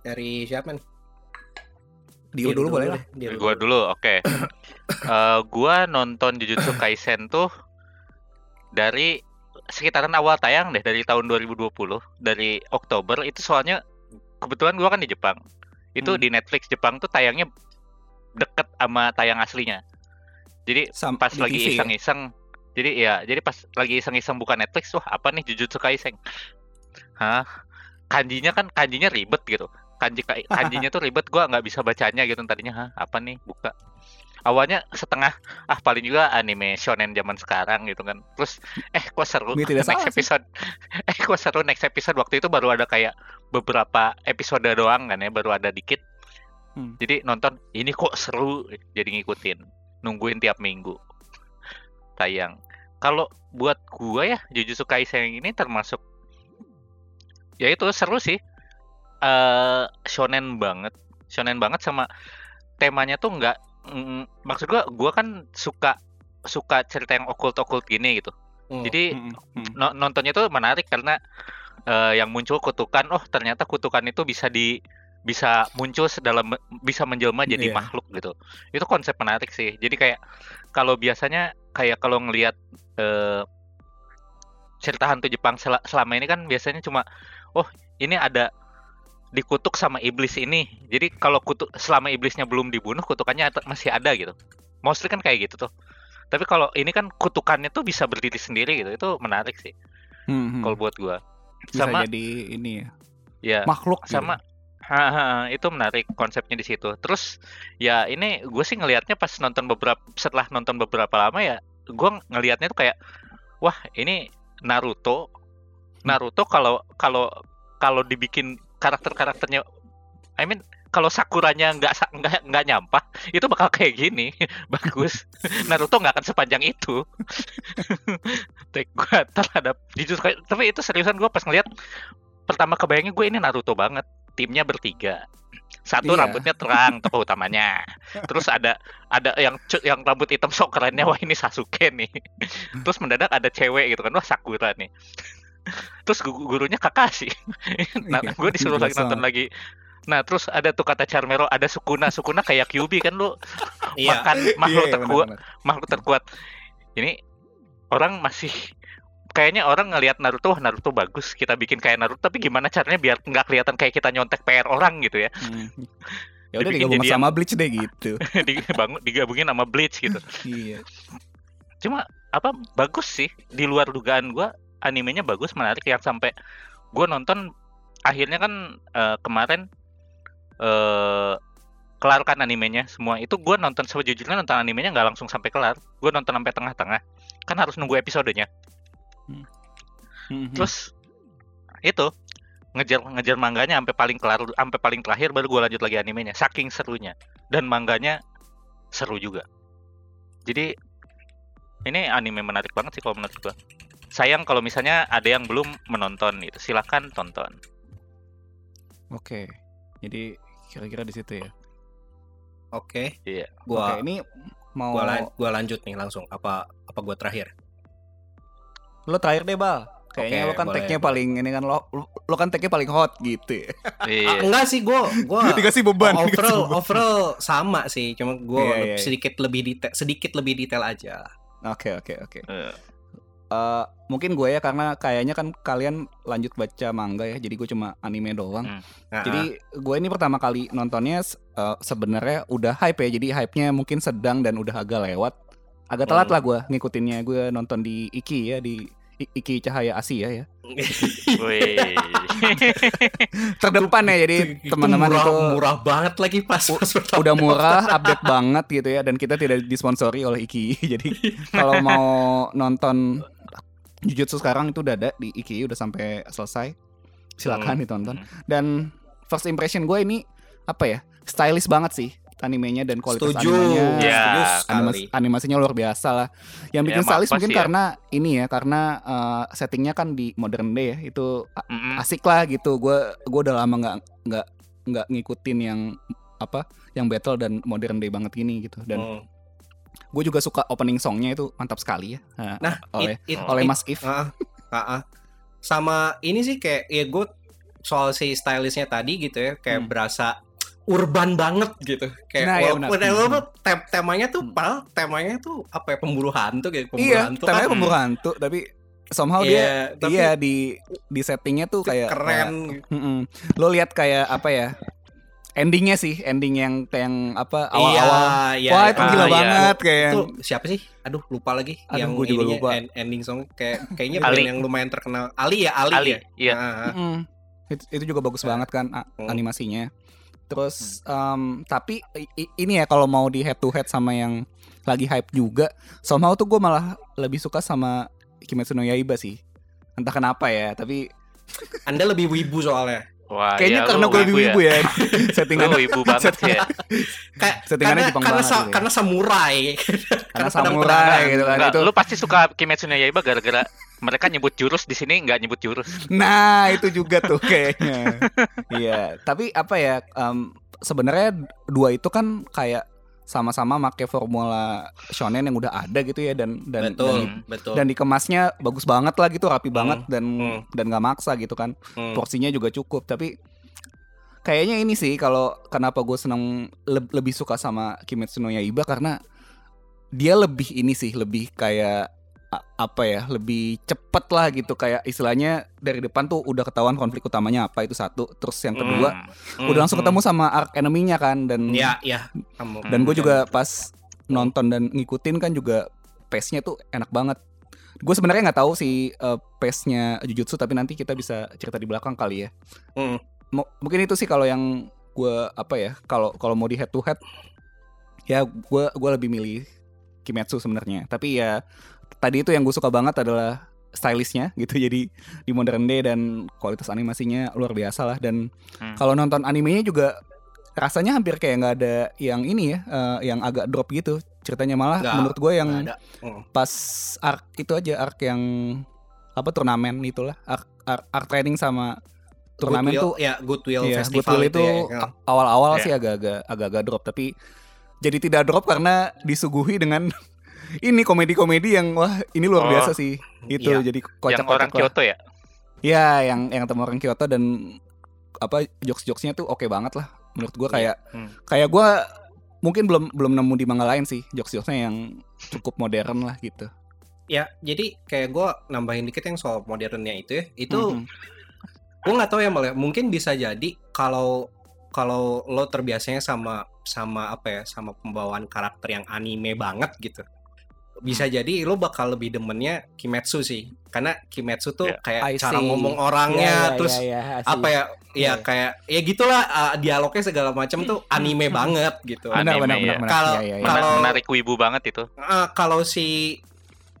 Dari siapa nih? Dio dulu boleh lah. Dio Gua dulu, oke. Eh, gua nonton Jujutsu Kaisen tuh dari sekitaran awal tayang deh dari tahun 2020 dari Oktober itu soalnya kebetulan gua kan di Jepang. Itu Hmm. di Netflix Jepang tuh tayangnya deket sama tayang aslinya. Jadi Sam- pas lagi ya? iseng-iseng jadi ya jadi pas lagi iseng-iseng buka Netflix wah apa nih Jujutsu Kaisen hah kanjinya kan kanjinya ribet gitu kanji ka- kanjinya tuh ribet gua nggak bisa bacanya gitu tadinya hah apa nih? Buka. Awalnya setengah ah paling juga anime shonen zaman sekarang gitu kan. Terus eh kok seru Ini tidak next salah sih. episode eh kok seru next episode? Waktu itu baru ada kayak beberapa episode doang kan ya baru ada dikit. Hmm. jadi nonton ini kok seru jadi ngikutin. Nungguin tiap minggu. Tayang kalau buat gua ya Jujutsu Kaisen ini termasuk ya itu seru sih eh shonen banget. Shonen banget sama temanya tuh nggak mm, maksud gua gua kan suka suka cerita yang okult okult gini gitu. Hmm. jadi Mm, mm, no- nontonnya tuh menarik karena eh, yang muncul kutukan oh ternyata kutukan itu bisa di bisa muncul sedalam bisa menjelma jadi Iya. makhluk gitu. Itu konsep menarik sih. Jadi kayak kalau biasanya kayak kalau ngelihat eh, cerita hantu Jepang sel- selama ini kan biasanya cuma oh ini ada dikutuk sama iblis ini. Jadi kalau kutuk selama iblisnya belum dibunuh kutukannya masih ada gitu. Mostly kan kayak gitu tuh. Tapi kalau ini kan kutukannya tuh bisa berdiri sendiri gitu. Itu menarik sih. Mm, mm. kalau buat gua. Bisa sama- jadi ini ya. Ya makhluk gitu. sama Haha, itu menarik konsepnya di situ. Terus ya ini gue sih ngelihatnya pas nonton beberapa setelah nonton beberapa lama ya gue ngelihatnya tuh kayak wah ini Naruto. Naruto kalau kalau kalau dibikin karakter-karakternya I mean kalau Sakuranya nggak nggak nggak nyampah itu bakal kayak gini. Bagus. Naruto nggak akan sepanjang itu. Take gue terhadap jujur tapi itu seriusan gue pas ngeliat pertama kebayangnya gue ini Naruto banget. Timnya bertiga. Satu Iya. rambutnya terang tokoh utamanya. Terus ada ada yang yang rambut hitam sok kerennya wah ini Sasuke nih. Terus mendadak ada cewek gitu kan wah Sakura nih terus gu- gurunya Kakashi. Nah Iya, gue disuruh lagi nonton lagi. Nah terus ada tuh kata Charmero ada Sukuna Sukuna kayak Kyubi kan lu? Iya. makan Iya, makhluk iya, terkuat benar-benar. makhluk terkuat. Ini orang masih kayaknya orang ngelihat Naruto wah Naruto bagus kita bikin kayak Naruto tapi gimana caranya biar nggak kelihatan kayak kita nyontek PR orang gitu ya. Mm. ya udah digabung jadi sama Bleach deh gitu. Dibangun digabungin sama Bleach gitu. Iya. Cuma apa bagus sih di luar dugaan gua animenya bagus menarik yang sampai gua nonton akhirnya kan eh, kemarin eh kelarkan animenya semua itu gua nonton sejujurnya nonton animenya nggak langsung sampai kelar gua nonton sampai tengah-tengah kan harus nunggu episodenya Mhm. terus itu ngejar ngejar mangganya sampai paling kelar sampai paling terakhir baru gue lanjut lagi animenya saking serunya dan mangganya seru juga. Jadi ini anime menarik banget sih kalau menurut gua. Sayang kalau misalnya ada yang belum menonton gitu. Silahkan tonton. Oke. Jadi kira-kira di situ ya. Oke. Iya. Gua Oke, ini mau gua, lan- gua lanjut nih langsung. Apa apa gua terakhir? lo terakhir deh, Bal. Kayaknya Oke, lo kan tag-nya paling ini kan lo lo- kan tag-nya paling hot gitu ya. Ah, Iya. enggak sih gua gua Dikasih beban. dikasih overall beban. overall sama sih, cuma gua Iya, iya, iya. sedikit lebih detail sedikit lebih detail aja. Oke, oke, oke. Eh, Eh, mungkin gue ya karena kayaknya kan kalian lanjut baca manga ya, jadi gue cuma anime doang. Hmm. Nah, Jadi gue ini pertama kali nontonnya eh, sebenarnya udah hype ya, jadi hype-nya mungkin sedang dan udah agak lewat. Agak telat Hmm. lah gue ngikutinnya. Gue nonton di Iki ya, di I- Iki Cahaya Asia ya. Wih. Terdepan ya, jadi itu teman-teman murah, itu murah banget lagi pas, pas udah murah, update banget gitu ya, dan kita tidak disponsori oleh Iki. jadi kalau mau nonton Jujutsu sekarang itu udah ada di Iki, udah sampai selesai. Silakan Hmm. ditonton. Dan first impression gue ini apa ya? Stylish banget sih animenya dan kualitas Setuju. animenya. Ya, Animas- animasinya luar biasa lah. Yang Ya, bikin emang stylish mungkin ya. karena ini ya, karena eh, settingnya kan di modern day ya. Itu a- Mm-mm. asik lah gitu. Gue gue udah lama nggak nggak nggak ngikutin yang apa yang battle dan modern day banget gini gitu. Dan Hmm. gue juga suka opening songnya itu mantap sekali ya. Nah, oleh it- it- oleh it- Mas If. Ah, ah, ah. Sama ini sih kayak ya gue soal si stylishnya tadi gitu ya kayak Hmm. berasa urban banget gitu. Kayak Nah, iya walaupun, benar. walaupun tem- temanya tuh Hmm. pal, temanya tuh apa ya pemburu hantu kayak pemburu Iya, hantu temanya kan. pemburu hantu tapi somehow Iya, dia tapi iya di di settingnya tuh kayak keren. kayak- Mm-mm. Lo lihat kayak apa ya? Endingnya sih, ending yang kayak yang apa awal-awal. Iya, iya. Wah iya. itu Ah, gila iya. banget kayak. Itu siapa sih? Aduh, lupa lagi Aduh, yang gua juga ininya, lupa. end- ending song kayak kayaknya Ali. band yang lumayan terkenal. Ali ya, Ali, Ali, ya. iya. Ah, ah. Mm-mm. Itu, itu juga bagus banget kan Hmm. animasinya. Terus em, tapi ini ya kalau mau di head to head sama yang lagi hype juga, somehow tuh gue malah lebih suka sama Kimetsu no Yaiba sih. Entah kenapa ya, tapi Anda lebih wibu soalnya. Wah, kayaknya iya, karena gue lebih wibu ya. Lu Settingan wibu banget sih ya. Kayak Settingannya karena Jepang karena, banget sa- gitu ya. karena samurai. karena pedang-pedangan. samurai gitu kan Nggak, itu. lu pasti suka Kimetsu no Yaiba gara-gara mereka nyebut jurus di sini nggak nyebut jurus. Nah, itu juga tuh kayaknya. Iya, tapi apa ya? em, sebenarnya dua itu kan kayak sama-sama make formula shonen yang udah ada gitu ya dan dan betul, dan, Hmm. betul. dan dikemasnya bagus banget lah gitu, rapi banget dan hmm. dan gak maksa gitu kan. Hmm. Porsinya juga cukup, tapi kayaknya ini sih kalau kenapa gue seneng le- lebih suka sama Kimetsu no Yaiba karena dia lebih ini sih, lebih kayak apa ya lebih cepet lah gitu kayak istilahnya dari depan tuh udah ketahuan konflik utamanya apa itu satu terus yang kedua Hmm. udah langsung ketemu sama arc enemy-nya kan dan Ya, ya. Kamu. dan gue Hmm. juga pas nonton dan ngikutin kan juga pace-nya tuh enak banget gue sebenarnya nggak tahu sih eh, pace-nya Jujutsu tapi nanti kita bisa cerita di belakang kali ya Hmm. Mo- mungkin itu sih kalau yang gue apa ya kalau kalau mau di head to head ya gue gue lebih milih Kimetsu sebenarnya tapi ya tadi itu yang gue suka banget adalah stylishnya gitu jadi di modern day dan kualitas animasinya luar biasa lah dan Hmm. kalau nonton animenya juga rasanya hampir kayak nggak ada yang ini ya eh, yang agak drop gitu ceritanya malah Nggak, menurut gue yang. Hmm. pas arc itu aja arc yang apa turnamen itulah arc arc, arc training sama turnamen Goodwill- tuh ya Goodwill Iya, Festival Goodwill itu, itu ya. a- awal-awal Iya. sih agak-agak agak-agak drop tapi jadi tidak drop karena disuguhi dengan ini komedi-komedi yang wah ini luar Oh, biasa sih itu iya. jadi yang kocak-kocak orang lah. Kyoto ya. Ya yang yang temu orang Kyoto dan apa jokes-jokesnya tuh oke banget lah menurut gua kayak Hmm. kayak gua mungkin belum belum nemu di manga lain sih jokes-jokesnya yang cukup modern lah gitu. Ya, jadi kayak gue nambahin dikit yang soal modernnya itu ya. Itu Mhm. gue nggak tahu ya malah mungkin bisa jadi kalau kalau lo terbiasanya sama sama apa ya sama pembawaan karakter yang anime banget gitu bisa jadi lo bakal lebih demennya Kimetsu sih karena Kimetsu tuh Ya. kayak I cara see. ngomong orangnya terus apa ya ya Iya. kayak ya gitulah uh, dialognya segala macam tuh anime banget gitu Anime, benar benar ya. benar. Kalau-. Mena- Kalau- menarik wibu banget itu. Uh, kalau si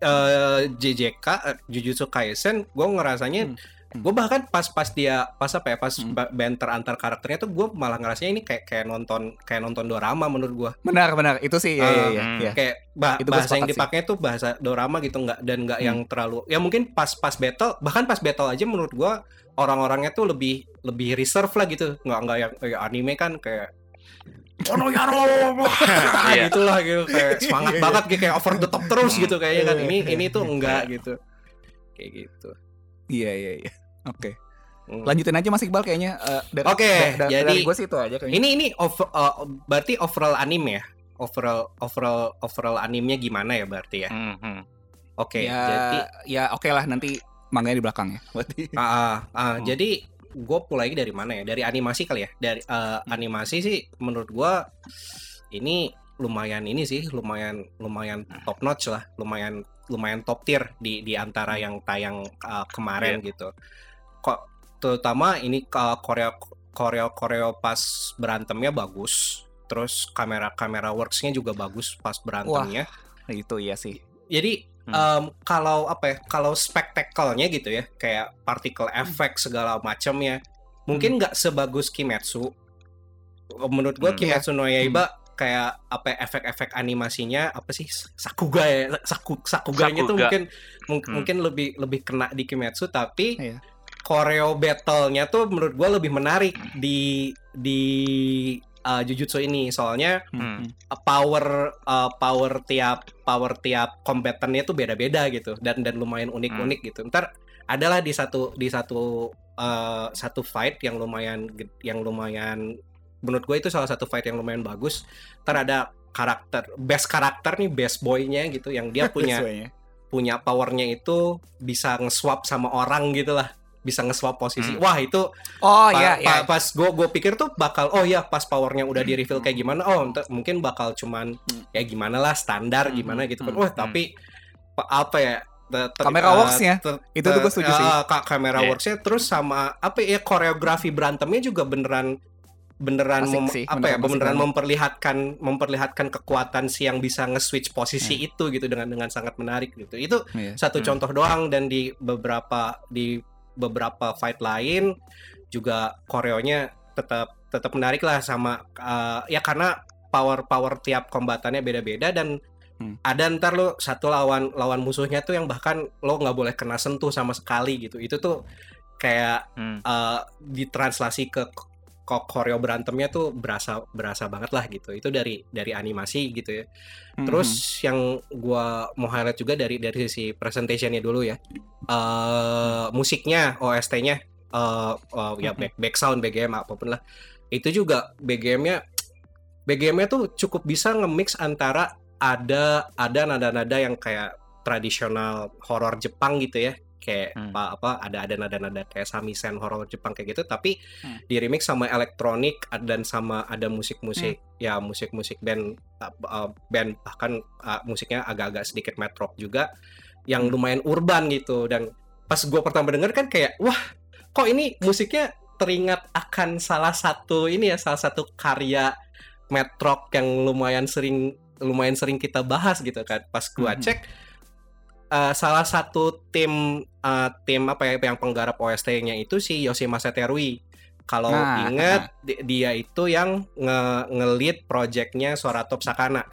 uh, JJK uh, Jujutsu Kaisen gue ngerasanya Hmm. Hmm. gue bahkan pas pas dia pas apa ya pas Hmm. ba- banter antar karakternya tuh gue malah ngerasanya ini kayak kayak nonton kayak nonton dorama menurut gue Benar benar itu sih ya ya ya. Ya. kayak ba- Itu bahasa yang sih. dipakai tuh bahasa dorama gitu nggak dan nggak Hmm. yang terlalu ya mungkin pas pas battle bahkan pas battle aja menurut gue orang-orangnya tuh lebih lebih reserve lah gitu nggak nggak yang kayak anime kan kayak Ono Yaro Iya. gitu lah gitu kayak semangat banget gitu kayak over the top terus gitu kayaknya kan ini ini tuh enggak gitu kayak gitu Iya iya iya. Oke. Hmm. Lanjutin aja Mas Iqbal kayaknya eh, dari Oke, da- da- jadi- dari gue sih itu aja kayaknya. Ini ini over, uh, berarti overall anime ya? Overall overall overall animenya gimana ya berarti ya? Hmm, hmm. Oke, ya jadi ya oke lah nanti manganya di belakang ya. Berarti. ah, ah, ah, Hmm. jadi gue mulai dari mana ya? Dari animasi kali ya? Dari uh, animasi sih menurut gue ini lumayan ini sih, lumayan lumayan top notch lah, lumayan lumayan top tier di di antara yang tayang uh, kemarin gitu. Kok terutama ini uh, Korea Korea Korea pas berantemnya bagus. Terus kamera kamera worksnya juga bagus pas berantemnya. Nah, itu iya sih. Jadi Hmm. em, kalau apa ya? Kalau spektakelnya gitu ya, kayak particle effect segala macamnya, mungkin nggak sebagus Kimetsu. Menurut gua Hmm. Kimetsu no Yaiba kayak apa ya, efek-efek animasinya apa sih Sakuga ya Saku, Sakuganya tuh Sakuga. mungkin mung- Hmm. mungkin lebih lebih kena di Kimetsu tapi Iya. koreo battle-nya tuh menurut gua lebih menarik di di uh, Jujutsu ini soalnya Hmm. uh, power uh, power tiap power tiap combatannya tuh beda-beda gitu dan dan lumayan unik-unik gitu. Ntar adalah di satu di satu uh, satu fight yang lumayan yang lumayan menurut gue itu salah satu fight yang lumayan bagus. Ntar ada karakter best karakter nih best boy-nya gitu yang dia punya punya powernya itu bisa nge-swap sama orang gitu lah bisa nge-swap posisi. Hmm. Wah, itu Oh Pa- iya iya. pa- pas gue gue pikir tuh bakal oh ya pas powernya udah di reveal kayak gimana oh mungkin bakal cuman Hmm. ya gimana lah standar Hmm, gimana gitu kan hmm, wah tapi pa- apa ya Kamera eh, works-nya. Itu tuh gue setuju eh, sih. ka- kamera Iya. worksnya terus sama apa ya koreografi berantemnya juga beneran beneran mem- sih, apa beneran ya beneran memperlihatkan memperlihatkan kekuatan si yang bisa nge-switch posisi Iya. itu gitu dengan dengan sangat menarik gitu itu Iya. satu Hmm. contoh doang dan di beberapa di beberapa fight lain juga koreonya tetap tetap menarik lah sama uh, ya karena power power tiap kombatannya beda-beda dan Hmm. ada ntar lo satu lawan lawan musuhnya tuh yang bahkan lo nggak boleh kena sentuh sama sekali gitu itu tuh kayak Hmm. uh, ditranslasi ke ke koreo berantemnya tuh berasa berasa banget lah gitu itu dari dari animasi gitu ya. Terus yang gua mau highlight juga dari dari sisi presentationnya dulu ya. eh musiknya, OST-nya eh eh, ya Mhm. back, back sound, BGM apa pun lah. Itu juga BGM-nya BGM-nya tuh cukup bisa nge-mix antara ada ada nada-nada yang kayak tradisional horor Jepang gitu ya. Kayak Hmm. apa apa ada ada nada-nada kayak samisen horor Jepang kayak gitu tapi Hmm. di remix sama elektronik dan sama ada musik-musik ya musik-musik band uh, band bahkan uh, musiknya agak-agak sedikit metrop juga yang Hmm. lumayan urban gitu dan pas gue pertama denger kan kayak wah kok ini musiknya teringat akan salah satu ini ya salah satu karya metrok yang lumayan sering lumayan sering kita bahas gitu kan pas gua Mhm. cek uh, salah satu tim uh, tim apa ya yang penggarap OST-nya itu si Yoshimasa Terui kalau Nah, inget di- dia itu yang nge nge-lead projectnya Soratop Sakana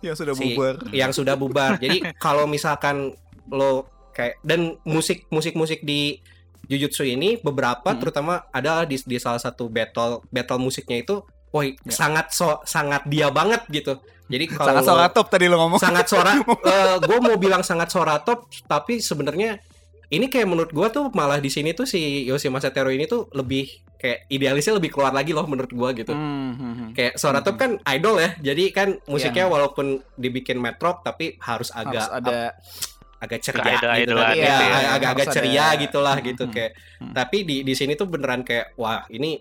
Ya sudah si- bubar. yang sudah bubar. Jadi kalau misalkan lo kayak dan musik musik musik di Jujutsu ini beberapa Hmm. terutama ada di, di salah satu battle battle musiknya itu, woi Ya. sangat so sangat dia banget gitu. Jadi kalau Sangat soratop tadi lo ngomong. sangat sora gue mau bilang sangat soratop tapi sebenarnya ini kayak menurut gue tuh malah di sini tuh si Yoshimasa Tero ini tuh lebih kayak idealisnya lebih keluar lagi loh menurut gue gitu. Hmm, hmm, hmm. Kayak Soratop kan idol ya, jadi kan musiknya Iya. walaupun dibikin metrok tapi harus agak Harus ada agak ceria Keidol- gitu kan. gitu Iya, ya. agak-agak ceria ada- gitulah Hmm, gitu hmm, kayak. hmm. Tapi di di sini tuh beneran kayak wah ini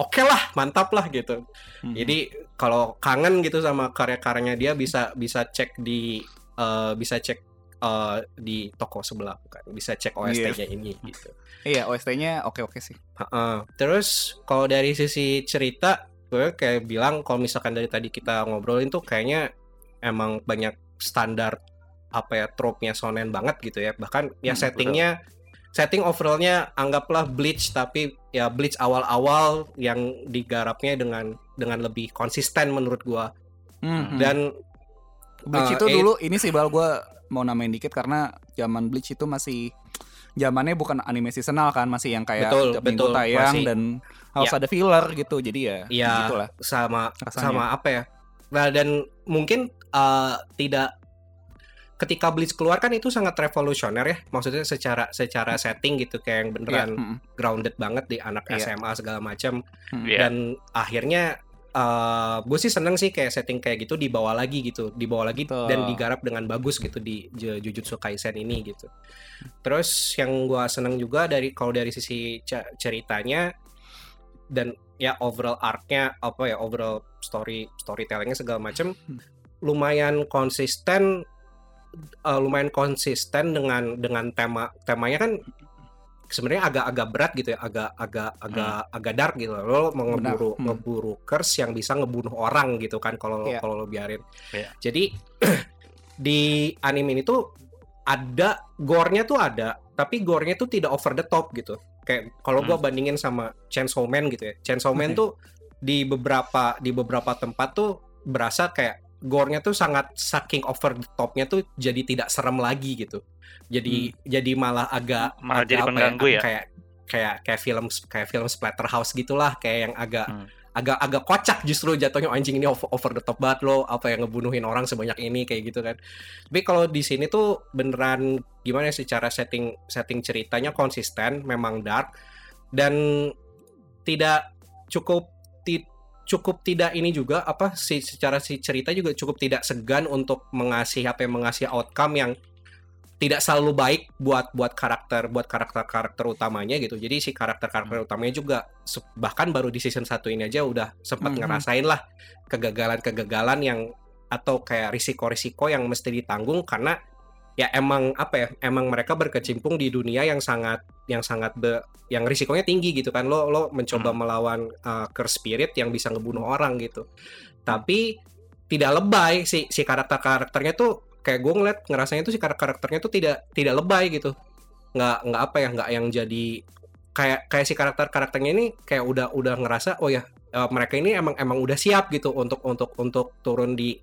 oke lah, mantap lah gitu. Hmm. Jadi kalau kangen gitu sama karya-karyanya dia bisa bisa cek di eh, bisa cek eh, di toko sebelah kan. Bisa cek OST-nya ini gitu. Iya, OST-nya oke-oke sih. Heeh. Terus kalau dari sisi cerita, gue kayak bilang kalau misalkan dari tadi kita ngobrolin tuh kayaknya emang banyak standar apa ya trope-nya sonen banget gitu ya. Bahkan ya Hmm, settingnya setting overallnya anggaplah Bleach tapi ya Bleach awal-awal yang digarapnya dengan dengan lebih konsisten menurut gua Hmm, hmm. dan Bleach uh, itu eh, dulu ini sih bal gue mau namain dikit karena zaman Bleach itu masih zamannya bukan anime seasonal kan masih yang kayak Betul, tiap minggu betul, tayang masih. dan harus Ya. ada filler gitu jadi ya Ya. gitulah sama Rasanya. sama apa ya nah dan mungkin uh, tidak ketika Bleach keluar kan itu sangat revolusioner ya maksudnya secara secara setting gitu kayak yang beneran hmm, grounded banget di anak Iya. SMA segala macam hmm. Iya. dan akhirnya uh, gue sih seneng sih kayak setting kayak gitu dibawa lagi gitu dibawa lagi Betul. dan digarap dengan bagus gitu di Ju- Jujutsu Kaisen ini gitu terus yang gue seneng juga dari kalau dari sisi ce- ceritanya dan ya overall arc-nya apa ya overall story storytellingnya segala macam lumayan konsisten uh, lumayan konsisten dengan dengan tema temanya kan sebenarnya agak-agak berat gitu ya agak agak agak agak dark gitu lo mau ngeburu Hmm. ngeburu curse yang bisa ngebunuh orang gitu kan kalau Iya. kalau lo biarin Iya. jadi di anime ini tuh ada gore-nya tuh ada tapi gore-nya tuh tidak over the top gitu kayak kalau gua bandingin sama Chainsaw Man gitu ya Chainsaw Man Oke. tuh di beberapa di beberapa tempat tuh berasa kayak gore-nya tuh sangat saking over the top-nya tuh jadi tidak serem lagi gitu. Jadi jadi malah agak Malah agak jadi pengganggu ya? Kayak kayak kayak film kayak film Splatterhouse gitulah kayak yang agak Hmm. agak agak kocak justru jatuhnya anjing ini over, over the top banget lo apa yang ngebunuhin orang sebanyak ini kayak gitu kan. Tapi kalau di sini tuh beneran gimana ya secara setting setting ceritanya konsisten, memang dark dan tidak cukup cukup tidak ini juga apa si secara si cerita juga cukup tidak segan untuk mengasih apa yang mengasih outcome yang tidak selalu baik buat buat karakter buat karakter karakter utamanya gitu jadi si karakter karakter utamanya juga bahkan baru di season 1 ini aja udah sempat Mhm. ngerasain lah kegagalan kegagalan yang atau kayak risiko-risiko yang mesti ditanggung karena ya emang apa ya emang mereka berkecimpung di dunia yang sangat yang sangat be- yang risikonya tinggi gitu kan. Lo lo mencoba Hmm. melawan uh, curse spirit yang bisa ngebunuh orang gitu. Tapi tidak lebay si si karakter karakternya tuh kayak gue ngeliat ngerasanya tuh si karakter karakternya tuh tidak tidak lebay gitu. Nggak nggak apa ya nggak yang jadi kayak kayak si karakter karakternya ini kayak udah udah ngerasa oh ya eh, mereka ini emang emang udah siap gitu untuk untuk untuk turun di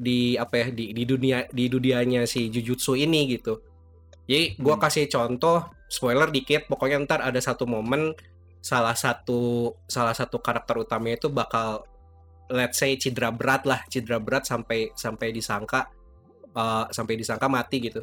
di apa ya di di dunia di dunianya si jujutsu ini gitu. Jadi gua Hmm. kasih contoh spoiler dikit pokoknya ntar ada satu momen salah satu salah satu karakter utamanya itu bakal let's say cedera berat lah cedera berat sampai sampai disangka uh, sampai disangka mati gitu.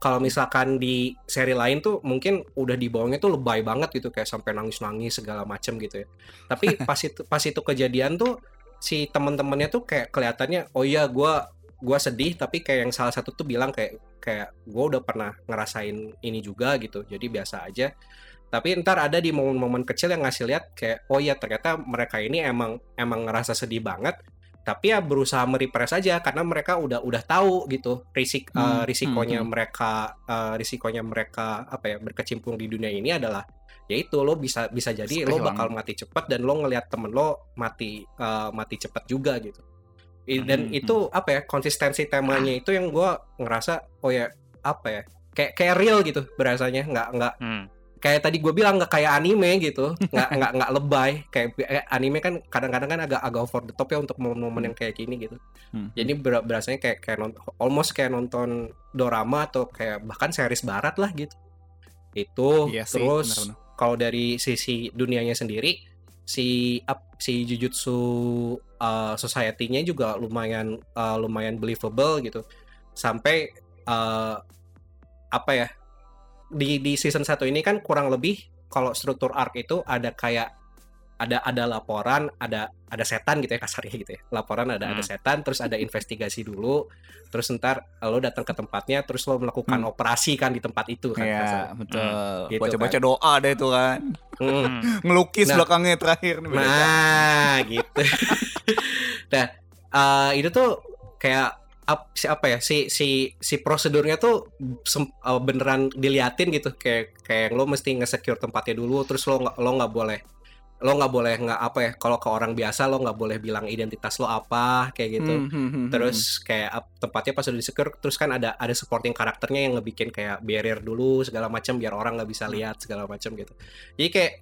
Kalau misalkan di seri lain tuh mungkin udah dibawanya tuh lebay banget gitu kayak sampai nangis-nangis segala macem gitu ya. Tapi pas itu pas itu kejadian tuh si temen-temennya tuh kayak kelihatannya oh iya gua gua sedih tapi kayak yang salah satu tuh bilang kayak kayak gua udah pernah ngerasain ini juga gitu. Jadi biasa aja. Tapi ntar ada di momen-momen kecil yang ngasih lihat kayak oh iya ternyata mereka ini emang emang ngerasa sedih banget tapi ya berusaha merepress aja karena mereka udah udah tahu gitu. Risik Hmm, risikonya hmm, mereka eh, risikonya mereka apa ya berkecimpung di dunia ini adalah yaitu lo bisa bisa jadi lo bakal mati cepat dan lo ngelihat temen lo mati eh, mati cepat juga gitu I- dan Hmm, itu apa ya konsistensi temanya itu yang gua ngerasa oh ya apa ya kayak kayak real gitu berasanya nggak nggak Hmm. kayak tadi gue bilang nggak kayak anime gitu nggak nggak nggak lebay kayak anime kan kadang-kadang kan agak agak over the top ya untuk momen-momen yang kayak gini gitu Hmm. jadi ber- berasanya kayak kayak nonton almost kayak nonton dorama atau kayak bahkan series barat lah gitu itu Iya sih, terus benar-benar. Kalau dari sisi dunianya sendiri si up si jujutsu uh, society-nya juga lumayan uh, lumayan believable gitu. Sampai uh, apa ya di di season 1 ini kan kurang lebih kalau struktur arc itu ada kayak ada ada laporan, ada ada setan gitu ya kasarnya gitu ya. Laporan ada ada Hmm. setan, terus ada investigasi dulu, terus ntar lo datang ke tempatnya, terus lo melakukan Hmm. operasi kan di tempat itu kan. Iya, kasarnya. betul. Gitu Baca-baca doa deh itu kan. Hmm. Hmm. Ngelukis Nah. belakangnya terakhir nih. Nah, gitu. nah, eh, itu tuh kayak ap- si apa ya si si si prosedurnya tuh sem- eh, beneran diliatin gitu kayak kayak lo mesti nge-secure tempatnya dulu terus lo lo nggak boleh lo nggak boleh nggak apa ya kalau ke orang biasa lo nggak boleh bilang identitas lo apa kayak gitu. Hmm, hmm, hmm, hmm. terus kayak tempatnya pas udah disecure terus kan ada ada supporting karakternya yang ngebikin kayak barrier dulu segala macam biar orang nggak bisa lihat segala macam gitu. Jadi kayak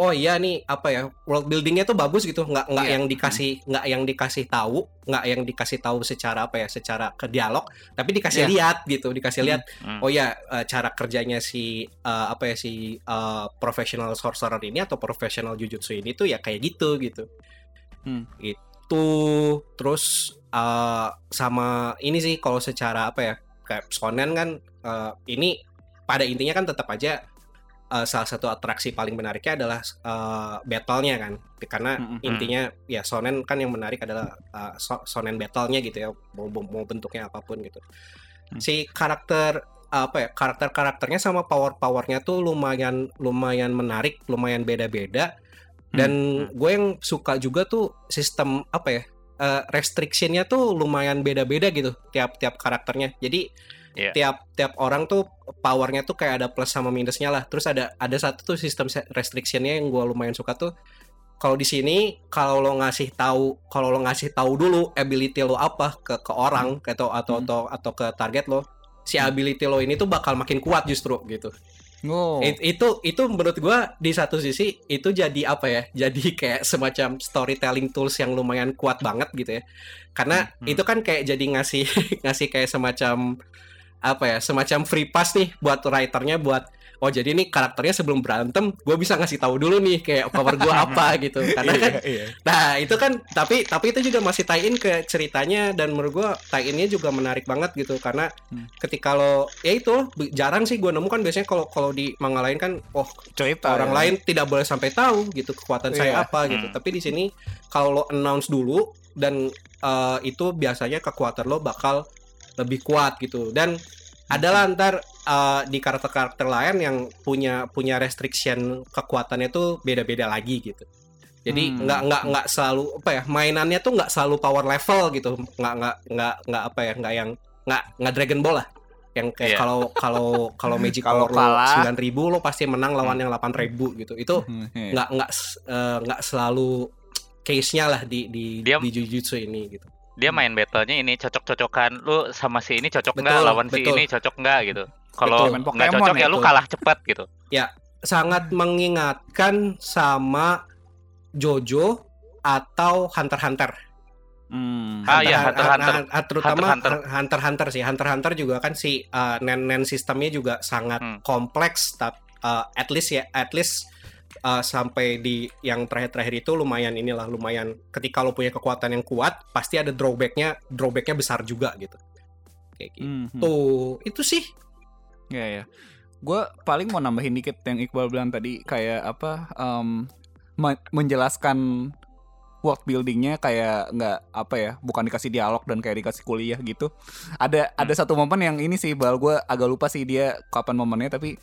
oh iya nih apa ya world buildingnya tuh bagus gitu nggak nggak Iya. yang dikasih nggak yang dikasih tahu nggak yang dikasih tahu secara apa ya secara ke dialog tapi dikasih Iya. lihat gitu dikasih Hmm. lihat Hmm. oh ya cara kerjanya si eh, apa ya si eh, professional sorcerer ini atau professional jujutsu ini tuh ya kayak gitu gitu Hmm. itu terus eh, sama ini sih kalau secara apa ya kayak shonen kan eh, ini pada intinya kan tetap aja eh, salah satu atraksi paling menariknya adalah eh, battle-nya kan. Karena Mm-mm. intinya ya shonen kan yang menarik adalah eh, so- shonen battle-nya gitu ya mau mau bentuknya apa pun gitu. Hmm. si karakter apa ya karakter karakternya sama power powernya tuh lumayan lumayan menarik lumayan beda-beda. Dan gue yang suka juga tuh sistem apa ya eh, restrictionnya tuh lumayan beda-beda gitu tiap tiap karakternya. Jadi Iya. tiap tiap orang tuh powernya tuh kayak ada plus sama minusnya lah terus ada ada satu tuh sistem restrictionnya yang gue lumayan suka tuh kalau di sini kalau lo ngasih tahu kalau lo ngasih tahu dulu ability lo apa ke ke orang atau atau Hmm. atau atau ke target lo si ability lo ini tuh bakal makin kuat justru gitu Oh. It- itu itu menurut gua di satu sisi itu jadi apa ya jadi kayak semacam storytelling tools yang lumayan kuat banget gitu ya karena Hmm. itu kan kayak jadi ngasih ngasih kayak semacam apa ya semacam free pass nih buat writernya buat oh jadi nih karakternya sebelum berantem gue bisa ngasih tahu dulu nih kayak power gua apa gitu karena kan Iya, iya. Nah itu kan tapi tapi itu juga masih tie in ke ceritanya dan menurut gua tie innya juga menarik banget gitu karena Hmm. ketika lo ya itu jarang sih gua nemu kan biasanya kalau kalau di manga lain kan oh cerita orang ya. lain tidak boleh sampai tahu gitu kekuatan saya Iya. apa gitu Hmm. tapi di sini kalau lo announce dulu dan eh, itu biasanya kekuatan lo bakal lebih kuat gitu dan adalah ntar eh, di karakter-karakter lain yang punya punya restriction kekuatannya tuh beda-beda lagi gitu jadi Hmm. nggak nggak nggak selalu apa ya mainannya tuh nggak selalu power level gitu nggak nggak nggak nggak apa ya nggak yang nggak nggak Dragon Ball lah yang kayak Iya. kalau kalau kalau Magic Kalau Power kalah. 9000 lo pasti menang lawan yang 8000 gitu itu Hmm, iya. nggak nggak eh, nggak selalu case-nya lah di di Dia- di Jujutsu ini gitu. Dia main battlenya ini cocok-cocokan lu sama si ini cocok nggak Betul, lawan si betul. ini cocok nggak gitu kalau nggak cocok ya ya lu itu. kalah cepat gitu Sangat mengingatkan sama Jojo atau Hunter Hunter. Hmm. Ah, iya, Hunter Hunter. ah, terutama Hunter Hunter x Hunter sih. Hunter x Hunter juga kan si uh, nen-nen sistemnya juga sangat Hmm. kompleks tapi uh, at least ya at least uh, sampai di yang terakhir-terakhir itu lumayan inilah lumayan ketika lo punya kekuatan yang kuat pasti ada drawbacknya drawbacknya besar juga gitu. Kayak gitu. Hmm, hmm. tuh itu sih. Ya ya. Gue paling mau nambahin dikit yang Iqbal bilang tadi kayak apa me- menjelaskan world buildingnya kayak nggak apa ya bukan dikasih dialog dan kayak dikasih kuliah gitu. Ada ada satu momen yang ini sih bal gue agak lupa sih dia kapan momennya tapi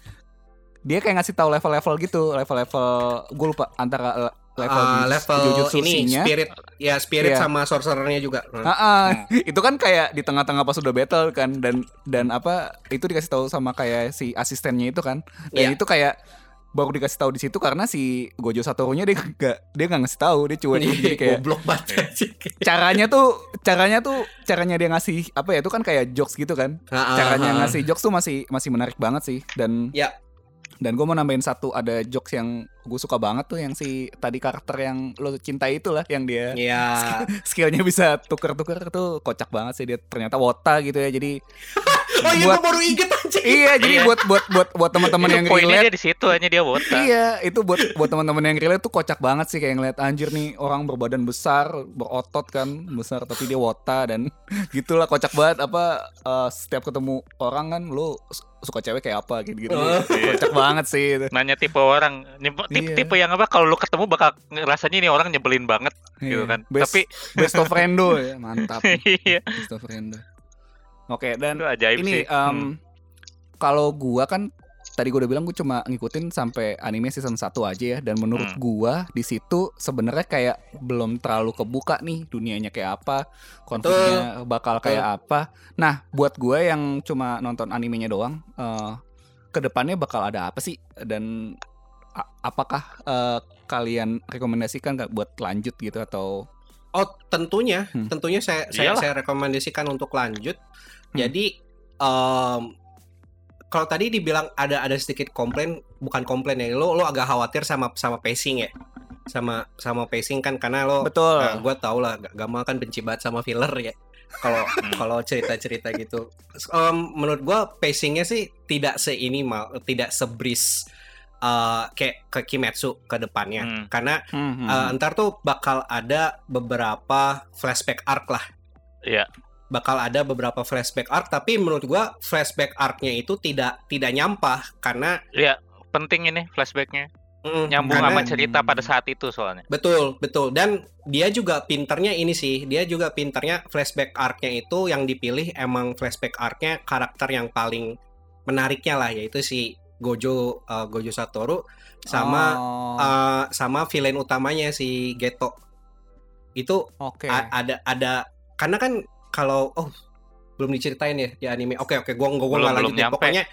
dia kayak ngasih tahu level-level gitu level-level gue lupa antara eh, level, Uh, level jujutsu ini spirit ya spirit Iya. sama sorcerernya juga. Ah, ah. itu kan kayak di tengah-tengah pas udah battle kan dan dan apa itu dikasih tahu sama kayak si asistennya itu kan. Dan Iya. itu kayak baru dikasih tahu di situ karena si Gojo Satoru-nya dia gak dia nggak ngasih tahu dia cuek. Jadi kayak goblok banget sih caranya tuh caranya tuh caranya dia ngasih apa ya itu kan kayak jokes gitu kan. Caranya ngasih jokes tuh masih masih menarik banget sih dan Ya. Dan gue mau nambahin satu ada jokes yang gue suka banget tuh yang si tadi karakter yang lo cintai itu lah yang dia ya skillnya bisa tuker-tuker tuh kocak banget sih dia ternyata wota gitu ya jadi oh iya buat- baru inget anjing iya jadi Iya. buat buat buat buat teman-teman yang relate dia di situ hanya dia wota iya itu buat buat teman-teman yang relate tuh kocak banget sih kayak ngeliat anjir nih orang berbadan besar berotot kan besar tapi dia wota dan gitulah kocak banget apa eh, setiap ketemu orang kan lu su- suka cewek kayak apa gitu gitu Oh. kocak banget sih itu. nanya tipe orang tipe, tipe, Iya. tipe yang apa kalau lu ketemu bakal rasanya ini orang nyebelin banget gitu Iya. kan. Best, tapi best of friendo ya mantap. Iya. Best of friendo oke dan itu ajaib ini sih. em, Hmm. kalau gua kan tadi gua udah bilang gua cuma ngikutin sampai anime season 1 aja ya dan menurut Hmm. gua di situ sebenarnya kayak belum terlalu kebuka nih dunianya kayak apa konfliknya bakal kayak apa. Nah buat gua yang cuma nonton animenya doang eh ke depannya bakal ada apa sih? Dan apakah eh, kalian rekomendasikan nggak buat lanjut gitu atau Oh, tentunya, Hmm. tentunya saya saya, Iyalah. saya rekomendasikan untuk lanjut. Hmm. Jadi em, kalau tadi dibilang ada ada sedikit komplain, bukan komplain ya. Lo lo agak khawatir sama sama pacing ya. Sama sama pacing kan karena lo betul Nah, gue tau lah, G- Gamal kan benci banget sama filler ya. Kalau kalau cerita-cerita gitu, Em, menurut gue pacingnya sih tidak seini mal, tidak sebris eh, kayak ke Kimetsu ke depannya. Hmm. Karena Hmm, hmm, hmm. ntar tuh bakal ada beberapa flashback arc lah. Iya. Bakal ada beberapa flashback arc, tapi menurut gue flashback arc-nya itu tidak tidak nyampah karena Iya, penting ini flashbacknya. mm, Nyambung karena- sama cerita pada saat itu soalnya. Betul, betul. Dan dia juga pinternya ini sih, dia juga pinternya flashback arc-nya itu yang dipilih emang flashback arc-nya karakter yang paling menariknya lah, yaitu si Gojo uh, Gojo Satoru sama Oh, uh, sama villain utamanya si Geto. Itu oke a- ada ada karena kan kalau oh belum diceritain ya di anime. Oke oke, gua gua, gua Belum- nggak belum lanjut deh. nyampe. Pokoknya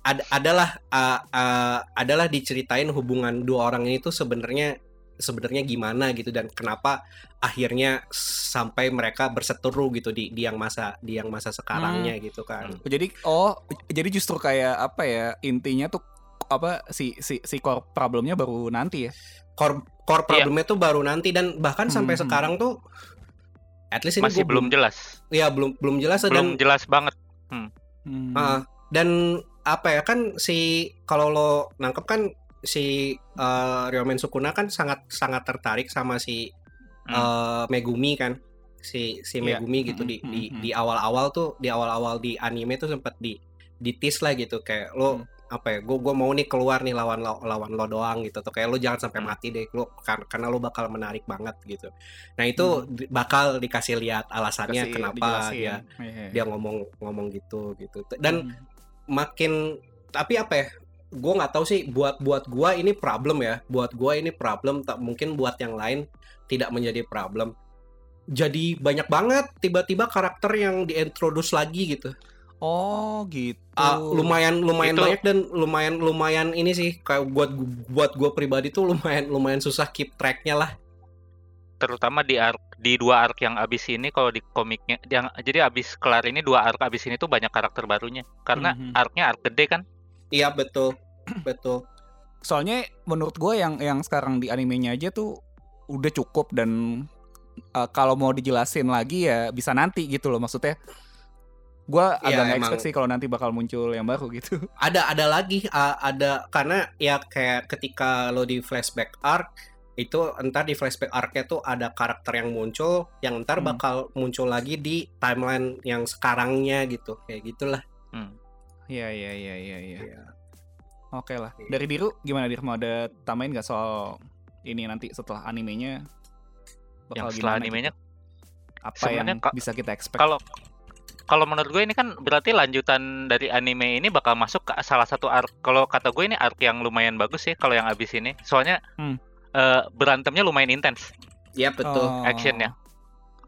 ada adalah uh, uh, adalah diceritain hubungan dua orang ini tuh sebenarnya sebenarnya gimana gitu dan kenapa akhirnya sampai mereka berseteru gitu di di yang masa di yang masa sekarangnya gitu kan. Oh, jadi oh jadi justru kayak apa ya intinya tuh apa si si si core problemnya baru nanti ya Core core Iya. problemnya tuh baru nanti dan bahkan sampai Hmm. sekarang tuh at least ini Masih belum jelas. ya belum belum jelas Belum dan jelas banget. Hmm. Ah, dan apa ya kan si kalau lo nangkep kan si eh, Ryomen Sukuna kan sangat sangat tertarik sama si Hmm. eh, Megumi kan si si Iya. Megumi gitu di Mm, di mm, mm. di awal-awal tuh di awal-awal di anime tuh sempat di di tease lah gitu kayak lo Hmm. apa ya gue gue mau nih keluar nih lawan lo lawan lo doang gitu tuh kayak lo jangan sampai Hmm. mati deh lo kar- karena lo bakal menarik banget gitu nah itu di- bakal dikasih lihat alasannya Kasih kenapa dijelasin. dia Iya. dia ngomong ngomong gitu gitu dan Hmm. makin tapi apa ya gue nggak tahu sih buat buat gua ini problem ya buat gua ini problem tak mungkin buat yang lain tidak menjadi problem jadi banyak banget tiba-tiba karakter yang diintroduce lagi gitu oh gitu Ah, lumayan lumayan Itu- banyak dan lumayan lumayan ini sih kayak buat buat gua pribadi tuh lumayan lumayan susah keep tracknya lah Terutama di arc di dua arc yang abis ini kalau di komiknya yang jadi abis kelar ini dua arc abis ini tuh banyak karakter barunya. Karena Mhm. arc-nya arc gede kan. Iya betul. Betul. Soalnya menurut gue yang yang sekarang di animenya aja tuh udah cukup dan uh, kalau mau dijelasin lagi ya bisa nanti gitu loh maksudnya. Gue agak Iya, nggak expect sih kalau nanti bakal muncul yang baru gitu. Ada ada lagi uh, ada karena ya kayak ketika lo di flashback arc itu entar di flashback arc-nya tuh ada karakter yang muncul yang entar Hmm. bakal muncul lagi di timeline yang sekarangnya gitu. Kayak gitulah. Hmm. Iya iya iya iya iya. Iya. Oke lah. Dari Diru gimana Dir mau ada tambahin nggak soal ini nanti setelah animenya Yang setelah gimana animenya gitu? apa yang ka- bisa kita expect? kalau kalau menurut gue ini kan berarti lanjutan dari anime ini bakal masuk ke salah satu arc. Kalau kata gue ini arc yang lumayan bagus sih kalau yang abis ini. Soalnya Hmm. eh, berantemnya lumayan intens. Iya betul Oh. actionnya.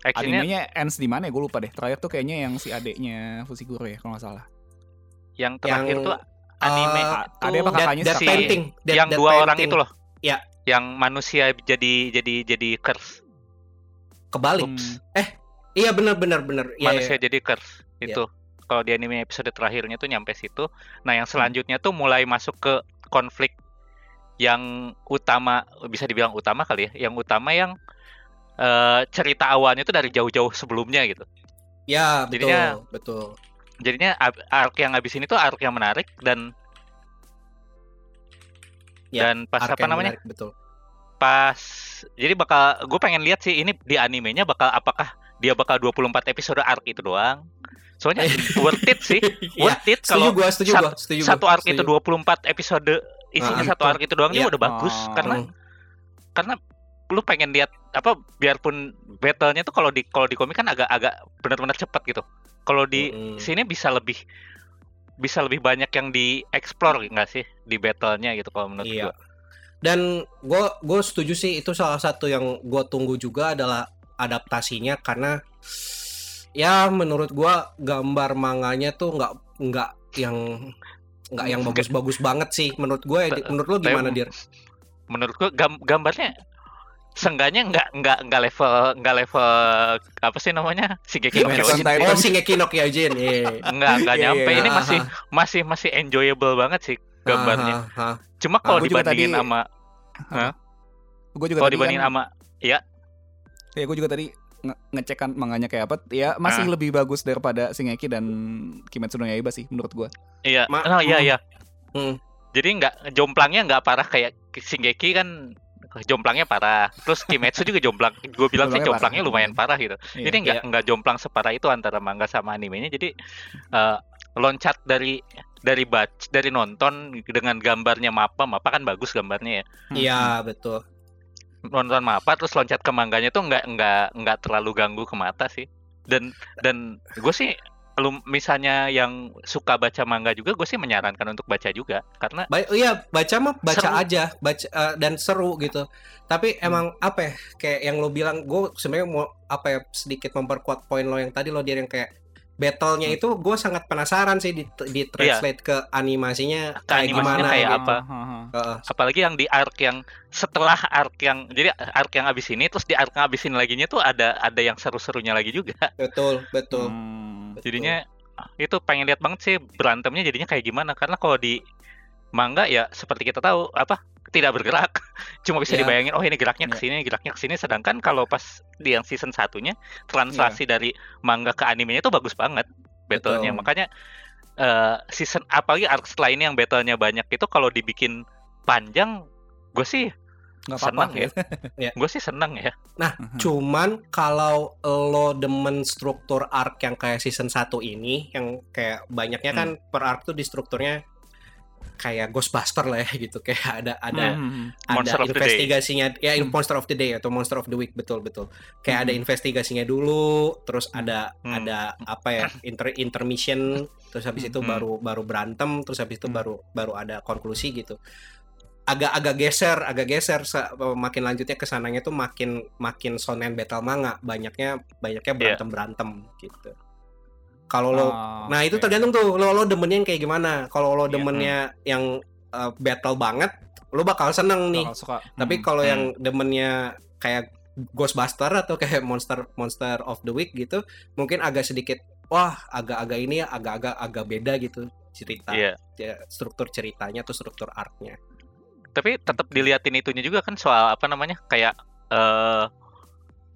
Actionnya Animenya ends di mana ya? Gue lupa deh. Terakhir tuh kayaknya yang si adeknya Fushiguro ya kalau nggak salah. Yang terakhir Yang, tuh anime Uh, ada apa kakaknya si- Painting Dead- yang Dead dua orang Painting. itu loh. Ya. Yang manusia jadi jadi jadi curse. kebalik Hmm. iya benar benar benar Iya, manusia iya. jadi curse Iya. itu. Kalau di anime episode terakhirnya tuh nyampe situ. Nah, yang selanjutnya tuh mulai masuk ke konflik yang utama bisa dibilang utama kali ya. Yang utama yang eh, cerita awalnya tuh dari jauh-jauh sebelumnya gitu. ya betul Jadinya- betul Jadinya arc yang habis ini tuh arc yang menarik dan Ya, dan pas apa namanya? menarik, betul Pas jadi bakal gue pengen lihat sih ini di animenya bakal apakah dia bakal 24 episode arc itu doang. Soalnya worth it sih. Iya, Worth it kalau gua setuju sat- gua setuju satu arc itu setuju. 24 episode isinya Ah, satu arc itu doang Iya. juga udah bagus Oh. karena karena lu pengen lihat apa biarpun battle-nya tuh kalau di kalau di komik kan agak-agak benar-benar cepat gitu. Kalau di Mm-mm. sini bisa lebih bisa lebih banyak yang dieksplor nggak sih di battle-nya gitu kalau menurut Iya. gua. Dan gue gue setuju sih itu salah satu yang gue tunggu juga adalah adaptasinya karena ya menurut gue gambar manganya tuh nggak nggak yang nggak yang bagus-bagus banget sih menurut gue. Ta- Menurut lo gimana dir? menurut gua gam- gambarnya sengganya nggak nggak nggak level nggak level apa sih namanya Shingeki no Attack on Kyojin. Oh, Shingeki no Kyojin. Iya. nggak nggak Iya, nyampe iya. ini masih masih masih enjoyable banget sih gambarnya cuma kalau juga dibandingin tadi- sama Gue juga kalau dibandingin kan, sama ya ya gue juga tadi nge ngecek kan manganya kayak apa. Ya masih lebih bagus daripada Shingeki dan Kimetsu no Yaiba sih menurut gue. iya Ma- oh iya hmm. iya Hmm. jadi nggak jomplangnya nggak parah kayak Shingeki kan jomplangnya parah. Terus Kimetsu juga jomplang. Gue bilang sih Jomplangnya parah. lumayan parah gitu. Iya. ini nggak nggak jomplang separah itu antara manga sama animenya. Jadi eh, loncat dari dari bac dari nonton dengan gambarnya mapa mapa kan bagus gambarnya ya. Iya, betul. nonton mapa terus loncat ke mangganya tuh nggak nggak nggak terlalu ganggu ke mata sih. Dan dan gue sih lu misalnya yang suka baca manga juga gue sih menyarankan untuk baca juga karena Ba- iya, baca mah baca Seru. aja, baca eh, dan seru gitu. Tapi emang apa ya? Kayak yang lo bilang, gue sebenarnya mau apa ya sedikit memperkuat poin lo yang tadi lo dia yang kayak battle-nya itu gue sangat penasaran sih di, di translate ke animasinya Ke kayak animasinya gimana kayak gitu. apa? Heeh. apalagi yang di arc yang setelah arc yang jadi arc yang abis ini terus di arc yang abis ini laginya tuh ada ada yang seru-serunya lagi juga betul, betul. Hmm. Betul. jadinya itu pengen lihat banget sih berantemnya jadinya kayak gimana karena kalau di manga ya seperti kita tahu apa tidak bergerak cuma bisa Ya. dibayangin oh ini geraknya ke Ya. sini geraknya ke sini sedangkan kalau pas di yang season satunya translasi dari manga ke animenya itu bagus banget battlenya Betul. makanya eh, season apalagi arc ini yang battlenya banyak itu kalau dibikin panjang gue sih Nggak apa-apa senang ya, Ya. gue sih senang ya Mhm. Cuman kalau lo demen struktur arc yang kayak season 1 ini yang kayak banyaknya kan per arc tuh di strukturnya kayak Ghostbuster lah ya gitu kayak ada ada Mhm. ada Monster of the Day. investigasinya ya Hmm. Monster of the Day atau Monster of the Week betul betul kayak ada Hmm. investigasinya dulu terus ada Hmm. ada apa ya inter intermission terus habis itu Hmm. baru baru berantem terus habis itu Hmm. baru baru ada konklusi gitu agak agak geser agak geser makin lanjutnya ke sananya tuh makin makin sonen battle manga banyaknya banyaknya berantem berantem gitu kalau lo Oh, Nah itu oke. tergantung tuh lo lo demennya yang kayak gimana. Kalau lo Iya. demennya yang uh, battle banget, lo bakal seneng nih. Bakal suka. Tapi Mhm. kalau Hmm. yang demennya kayak Ghostbuster atau kayak Monster Monster of the Week gitu, mungkin agak sedikit wah agak-agak ini agak-agak agak beda gitu cerita iya ya, struktur ceritanya atau struktur arc-nya. Tapi tetap diliatin itunya juga kan soal apa namanya kayak eh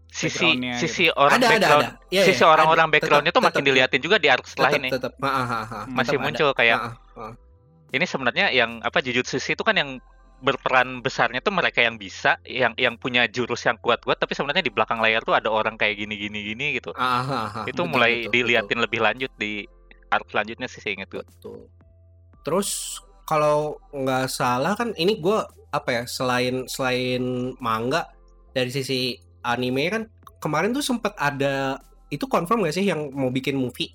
sisi Background-nya sisi orang ada ada background ada. Iya, sisi iya, orang-orang ada. backgroundnya tuh makin tetap- diliatin juga di arc setelah tetap, ini Tetap, Ah, ah, ah, ah. masih Tetap ada. muncul kayak Ah, ah, ah. ini sebenarnya yang apa Jujutsu itu kan yang berperan besarnya tuh mereka yang bisa yang yang punya jurus yang kuat-kuat tapi sebenarnya di belakang layar tuh ada orang kayak gini gini gini gitu Ah, ah, ah, ah. itu Betul, mulai betul, diliatin lebih lanjut di arc selanjutnya sih saya ingat gue Betul. Terus kalau nggak salah kan ini gue apa ya selain selain manga dari sisi anime kan kemarin tuh sempat ada itu confirm gak sih yang mau bikin movie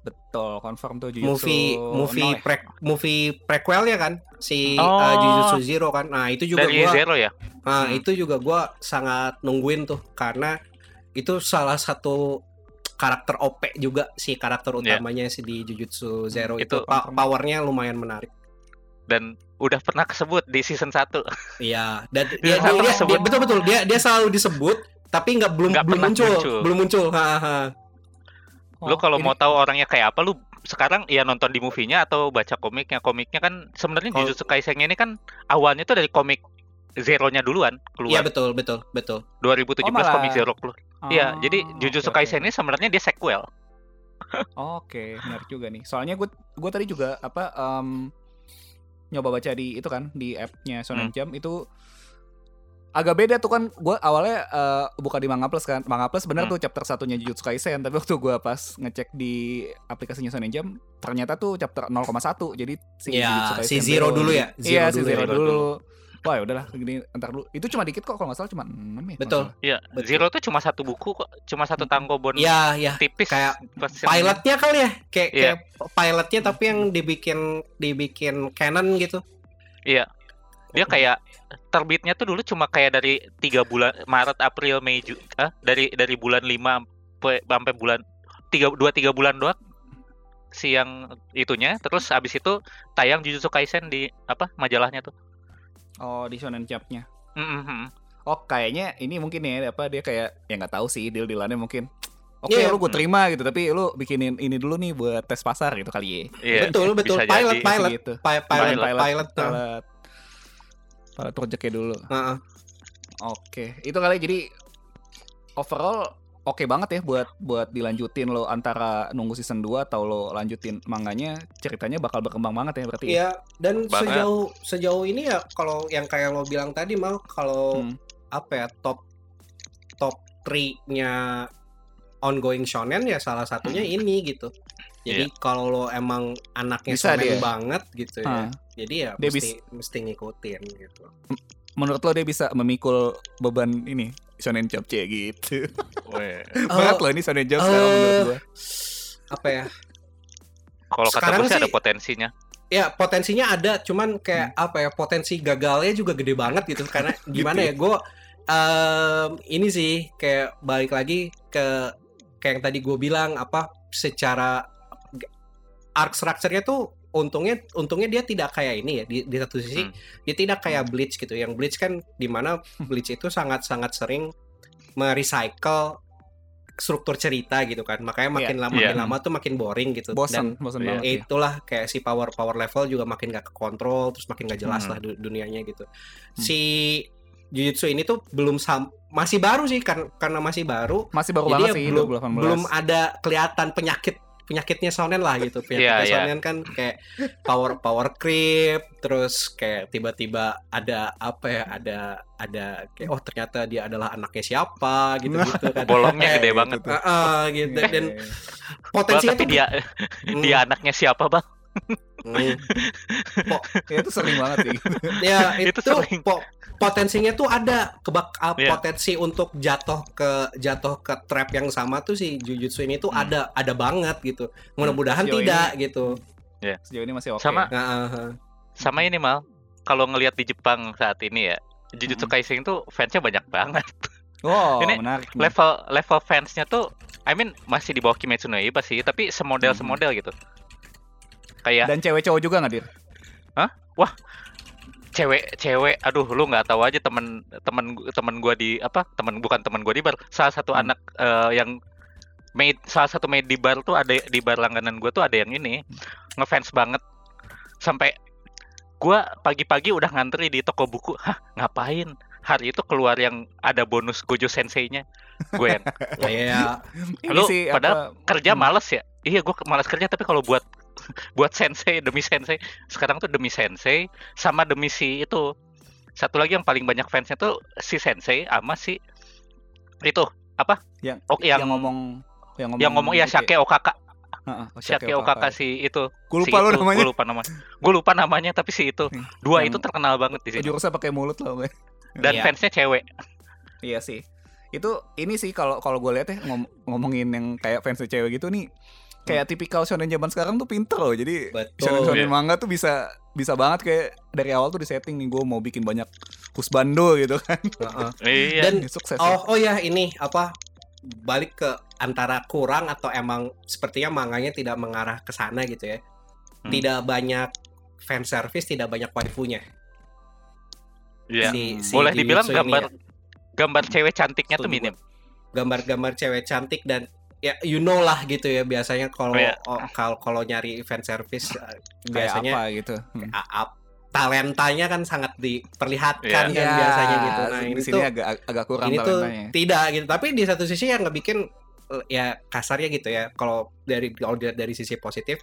Betul, confirm tuh Jujutsu movie movie no ya? pre movie prequel ya kan si Oh. uh, Jujutsu Zero kan nah itu juga dari gua Zero ya nah, Hmm. itu juga gua sangat nungguin tuh karena itu salah satu karakter OP juga si karakter Iya. utamanya si di Jujutsu Zero itu, Itu- pa- powernya lumayan menarik dan udah pernah kesebut di season 1 Iya, dan Dia dia, dia, dia- sebut. betul betul dia dia selalu disebut tapi nggak belum Nggak belum muncul, muncul. belum muncul. Ha, ha. lu Oh, kalau ini- mau tahu orangnya kayak apa lu sekarang ya nonton di movie-nya atau baca komiknya komiknya kan sebenarnya Kalau- Jujutsu Kaisen ini kan awalnya tuh dari komik Zero-nya duluan Iya keluar betul betul betul. 2017 Oh, malah- komik Zero keluar. Iya, Oh, jadi Jujutsu oke. Kaisen ini sebenarnya dia sequel. Oke, menarik juga nih. Soalnya gue gue tadi juga apa em, nyoba baca di itu kan di app-nya Shonen Hmm. Jump itu agak beda tuh kan. Gue awalnya eh, buka di Manga Plus kan. Manga Plus bener Hmm. tuh chapter satunya Jujutsu Kaisen, tapi waktu gue pas ngecek di aplikasinya Shonen Jump ternyata tuh chapter 0,1. Jadi si Jujutsu Iya, Kaisen si Zero dulu ya. Iya, si dulu Zero ya. dulu. Wah, ya udahlah gini entar dulu. Itu cuma dikit kok kalau nggak salah cuma 6 ya. Betul. Iya. Zero tuh cuma satu buku kok, cuma satu Hmm. tangkobon Iya, iya. tipis. kayak Pilotnya kali ya, kayak Iya. kayak pilotnya tapi yang dibikin dibikin canon gitu. Iya. Dia kayak terbitnya tuh dulu cuma kayak dari tiga bulan Maret, April, Mei, Ju, ah, dari dari bulan 5 sampai sampai bulan tiga dua tiga bulan doang si yang itunya terus abis itu tayang Jujutsu Kaisen di apa majalahnya tuh Oh, di Shonen Jump-nya. Mm-mm. Oh, kayaknya ini mungkin ya apa dia kayak ya nggak tahu sih deal-dealannya mungkin. Oke, Iya. lu gue terima gitu, tapi lu bikinin ini dulu nih buat tes pasar gitu kali ya. Iya, betul betul bisa pilot jadi. pilot Gitu. Pi- pilot Pilot, pilot, pilot, pilot, pilot projectnya dulu. Heeh. Oke, itu kali jadi overall oke banget ya buat buat dilanjutin lo antara nunggu season 2 atau lo lanjutin manganya ceritanya bakal berkembang banget ya berarti. ya? Iya, dan Banget. sejauh sejauh ini ya kalau yang kayak lo bilang tadi mal kalau Hmm. apa ya top top 3-nya ongoing shonen ya salah satunya ini gitu. Jadi kalau lo emang anaknya Bisa shonen dia. banget gitu ya. Ah. Jadi ya Dia mesti mesti ngikutin gitu. Menurut lo dia bisa memikul beban ini Shonen Jump C gitu. Weh. Berat loh ini Shonen Jump sekarang eh, menurut gua. Apa ya? Kalau kata Sekarang gue sih ada potensinya. Ya potensinya ada, cuman kayak apa ya potensi gagalnya juga gede banget gitu karena gimana ya gue ini sih kayak balik lagi ke kayak yang tadi gue bilang apa secara arc structure-nya tuh untungnya untungnya dia tidak kayak ini ya di, di satu sisi Hmm. dia tidak kayak Bleach gitu yang Bleach kan di mana Bleach itu sangat sangat sering merecycle struktur cerita gitu kan makanya makin lama makin Iya. lama tuh makin boring gitu Bosan, dan bosan Iya. banget. ya. itulah kayak si power power level juga makin gak kekontrol terus makin gak jelas Hmm. lah du- dunianya gitu si Jujutsu ini tuh belum sam masih baru sih karena karena masih baru Masih baru jadi banget ya sih belum 2018. belum ada kelihatan penyakit penyakitnya shonen lah gitu penyakitnya Iya, iya. shonen kan kayak power power creep terus kayak tiba-tiba ada apa ya ada ada kayak oh ternyata dia adalah anaknya siapa gitu gitu kan Bolongnya gede gitu banget. tuh. Heeh, gitu dan Eh, Bang, potensinya tapi tuh dia Hmm, dia anaknya siapa bang? hmm. ya itu sering banget sih. ya Itu itu, sering. po- potensinya tuh ada kebak ah, Iya. potensi untuk jatuh ke jatuh ke trap yang sama tuh si Jujutsu ini tuh Hmm. ada ada banget gitu mudah-mudahan Sejauh tidak gitu Sejauh ini masih oke. Sama- Nah, ah, ah. Sama ini mal. Kalau ngelihat di Jepang saat ini ya, Jujutsu Hmm. Kaisen tuh fansnya banyak banget. Oh, Ini menarik. nih. Level level fansnya tuh, I mean masih di bawah Kimetsu no Yaiba sih, tapi semodel semodel gitu. Kayak Dan cewek cowok juga nggak dir? Cewek-cewek, aduh lu nggak tahu aja temen temen temen gua di apa temen bukan temen gua di bar, salah satu Hmm. anak eh, yang maid salah satu maid di bar tuh ada di bar langganan gua tuh ada yang ini ngefans banget sampai gua pagi-pagi udah ngantri di toko buku, hah ngapain? Hari itu keluar yang ada bonus Gojo Sensei-nya. Gue yang kayak Ini Lu padahal apa, kerja Hmm. males ya. Iya, gue malas kerja tapi kalau buat buat sensei demi sensei sekarang tuh demi sensei sama demi si itu satu lagi yang paling banyak fansnya tuh si sensei sama si itu apa yang, oh yang yang ngomong yang ngomong yang ngomong ya Shake Okaka Heeh, oh, Shake Okaka si itu Gue si lupa lo itu, namanya. gue lupa namanya gue lupa namanya tapi si itu Hmm. dua Yang- itu terkenal banget di sini Jurusnya pakai mulut loh gue. dan Iya. fansnya cewek Iya sih. Itu ini sih kalau kalau gue lihat ya ngom- ngomongin yang kayak fans cewek gitu nih kayak tipikal shonen zaman sekarang tuh pinter loh. Jadi betul shonen shonen Iya. manga tuh bisa bisa banget kayak dari awal tuh disetting nih gue mau bikin banyak husbando gitu kan. Heeh. iya dan Sukses. ya. oh oh ya ini apa balik ke antara kurang atau emang sepertinya manganya tidak mengarah ke sana gitu ya Hmm. tidak banyak fan service tidak banyak waifunya Iya. si, si boleh Jujutsu dibilang gambar ya. gambar cewek cantiknya tuh Setuju minim gambar-gambar cewek cantik dan ya you know lah gitu ya biasanya kalau oh, kalau kalau nyari fan service eh, kayak biasanya apa gitu. Hmm. a- talentanya kan sangat diperlihatkan Iya. kan Ya, biasanya gitu nah di ini sini tuh agak agak kurang ini tuh tidak gitu tapi di satu sisi yang ngebikin ya kasarnya gitu ya kalau dari kalau dilihat dari sisi positif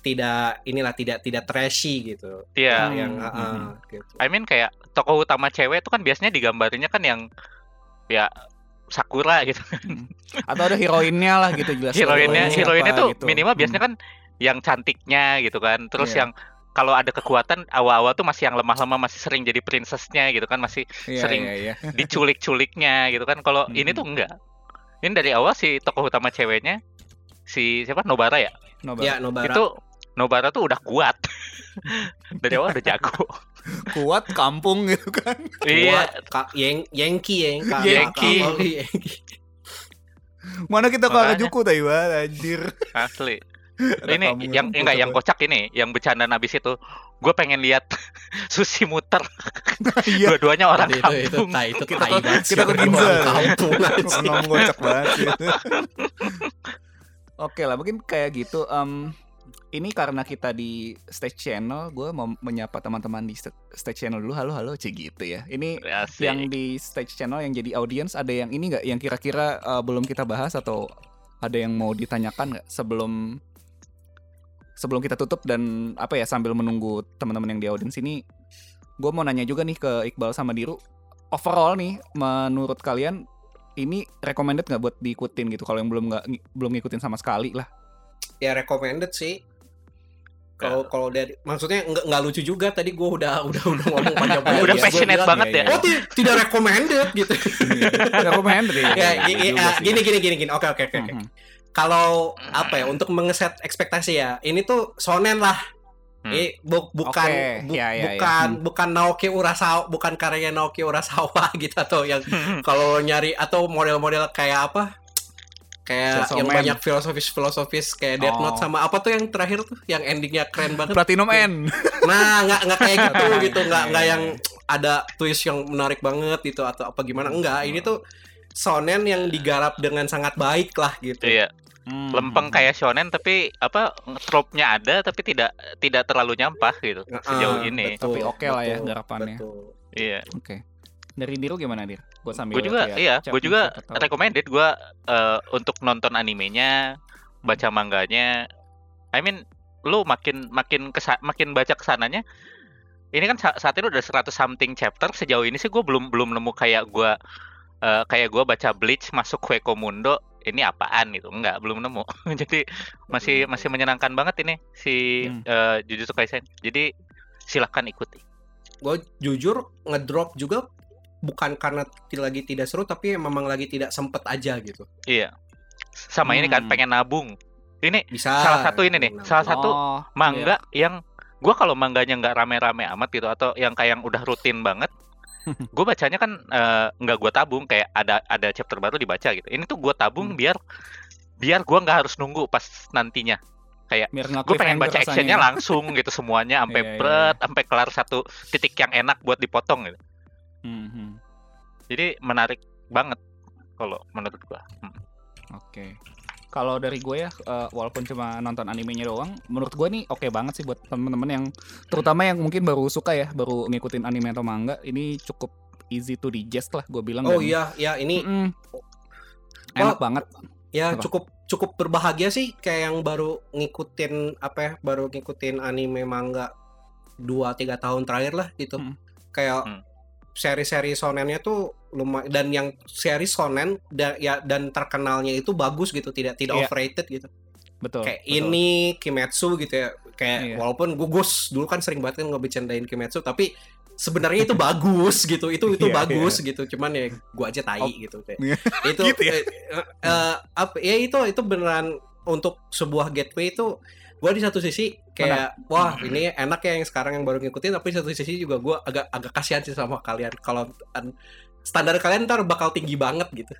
tidak inilah tidak tidak trashy gitu Iya. Yang- yang Hmm, ah, hmm. gitu I mean kayak tokoh utama cewek itu kan biasanya digambarinnya kan yang ya Sakura gitu. Atau ada heroinnya lah gitu jelas. Heroinnya heroinnya tuh gitu. minimal biasanya Hmm. kan yang cantiknya gitu kan. Terus Iya. yang kalau ada kekuatan awal-awal tuh masih yang lemah-lemah masih sering jadi princessnya gitu kan masih Iya, sering iya, iya. diculik-culiknya gitu kan. Kalau ini tuh Hmm. enggak. Ini dari awal si tokoh utama ceweknya si siapa Nobara ya? Nobel. ya Nobara Itu Nobara tuh udah kuat. dari awal udah jago. Kuat kampung gitu kan. iya, Yang Yankee ya. Kak- Yankee. Mana kita ke. Harajuku Taiwan anjir. asli. Ada ini yang enggak yang kocak ini, yang bercanda abis itu. Gue pengen lihat sushi muter. Iya. Dua-duanya orang itu itu itu kampung. tai itu Kita tai kita ke Ginza. kampung ngomong kocak banget. Oke lah, mungkin kayak gitu. em, ini karena kita di stage channel, gue mau menyapa teman-teman di sta- stage channel dulu. Halo, halo, cik gitu ya. Ini Asik. yang di stage channel yang jadi audience ada yang ini nggak yang kira-kira eh, belum kita bahas atau ada yang mau ditanyakan nggak sebelum sebelum kita tutup dan apa ya sambil menunggu teman-teman yang di audience ini gue mau nanya juga nih ke Iqbal sama Diru overall nih menurut kalian ini recommended nggak buat diikutin gitu kalau yang belum nggak belum ngikutin sama sekali lah ya recommended sih. Kalau kalau dari maksudnya nggak nggak lucu juga tadi gue udah udah udah ngomong panjang panjang. Udah passionate banget ya. oh ti- tidak recommended gitu. Recommended ya, ya Iya gini, gini gini gini gini. Oke oke oke oke. Mhm. kalau apa ya untuk mengeset ekspektasi ya ini tuh sonen lah. Hmm. Eh, bu- bukan Oke, bu- ya, ya, ya. bukan bukan Naoki Urasawa bukan karya Naoki Urasawa gitu atau yang kalau nyari atau model-model kayak apa kayak Chainsaw yang Man. banyak filosofis-filosofis kayak Death Note Oh. sama apa tuh yang terakhir tuh yang endingnya keren banget Platinum N nah nggak nggak kayak gitu gitu nggak nggak yang ada twist yang menarik banget gitu atau apa gimana enggak ini tuh sonen yang digarap dengan sangat baik lah gitu Iya, Hmm. lempeng kayak shonen tapi apa trope-nya ada tapi tidak tidak terlalu nyampah gitu sejauh ini. betul, Tapi oke lah ya garapannya. betul. Iya. Oke. Dari Diru gimana Dir? Gue sambil Gue juga iya, gue juga recommended gue eh, untuk nonton animenya, baca mangganya. I mean, lu makin makin kesa makin baca ke sananya. Ini kan sa- saat ini udah 100 something chapter. Sejauh ini sih gue belum belum nemu kayak gue eh, kayak gue baca Bleach masuk Hueco Mundo ini apaan gitu enggak belum nemu jadi masih masih menyenangkan banget ini si Hmm. eh, Jujutsu Kaisen jadi silahkan ikuti gue jujur ngedrop juga bukan karena lagi tidak seru tapi memang lagi tidak sempet aja gitu. Iya. Sama ini kan Hmm. pengen nabung. Ini bisa. Salah satu ini nih, salah satu Oh, mangga yang gua kalau mangganya nggak rame-rame amat gitu atau yang kayak yang udah rutin banget gue bacanya kan eh, nggak gua tabung kayak ada ada chapter baru dibaca gitu. Ini tuh gua tabung Hmm. biar biar gua nggak harus nunggu pas nantinya. Iya. nggak gue pengen baca actionnya langsung gitu semuanya sampai Iya, iya, bret sampai kelar satu titik yang enak buat dipotong gitu Hmm, hmm. jadi menarik banget kalau menurut gua Hmm. Oke. Kalau dari gue ya, eh, walaupun cuma nonton animenya doang, menurut gue nih oke banget sih buat temen-temen yang, terutama yang mungkin baru suka ya, baru ngikutin anime atau manga, ini cukup easy to digest lah, gue bilang. oh dan- iya ya ini Mm-mm. enak Oh. banget. ya Apa? cukup cukup berbahagia sih kayak yang baru ngikutin apa ya baru ngikutin anime manga dua tiga tahun terakhir lah gitu Hmm. kayak Hmm. Seri-seri sonennya tuh lumayan dan yang seri sonen dan ya dan terkenalnya itu bagus gitu tidak tidak Iya. overrated gitu Betul. kayak betul. ini Kimetsu gitu ya kayak Iya. walaupun gugus dulu kan sering banget kan ngebecandain Kimetsu tapi sebenarnya itu bagus gitu itu itu Iya, bagus gitu cuman ya gua aja tai Oh. gitu kayak Iya. itu Gitu ya? eh, eh, apa ya itu itu beneran untuk sebuah gateway itu gua di satu sisi kayak wah ini enak ya yang sekarang yang baru ngikutin tapi di satu sisi juga gua agak agak kasihan sih sama kalian kalau an- standar kalian ntar bakal tinggi banget gitu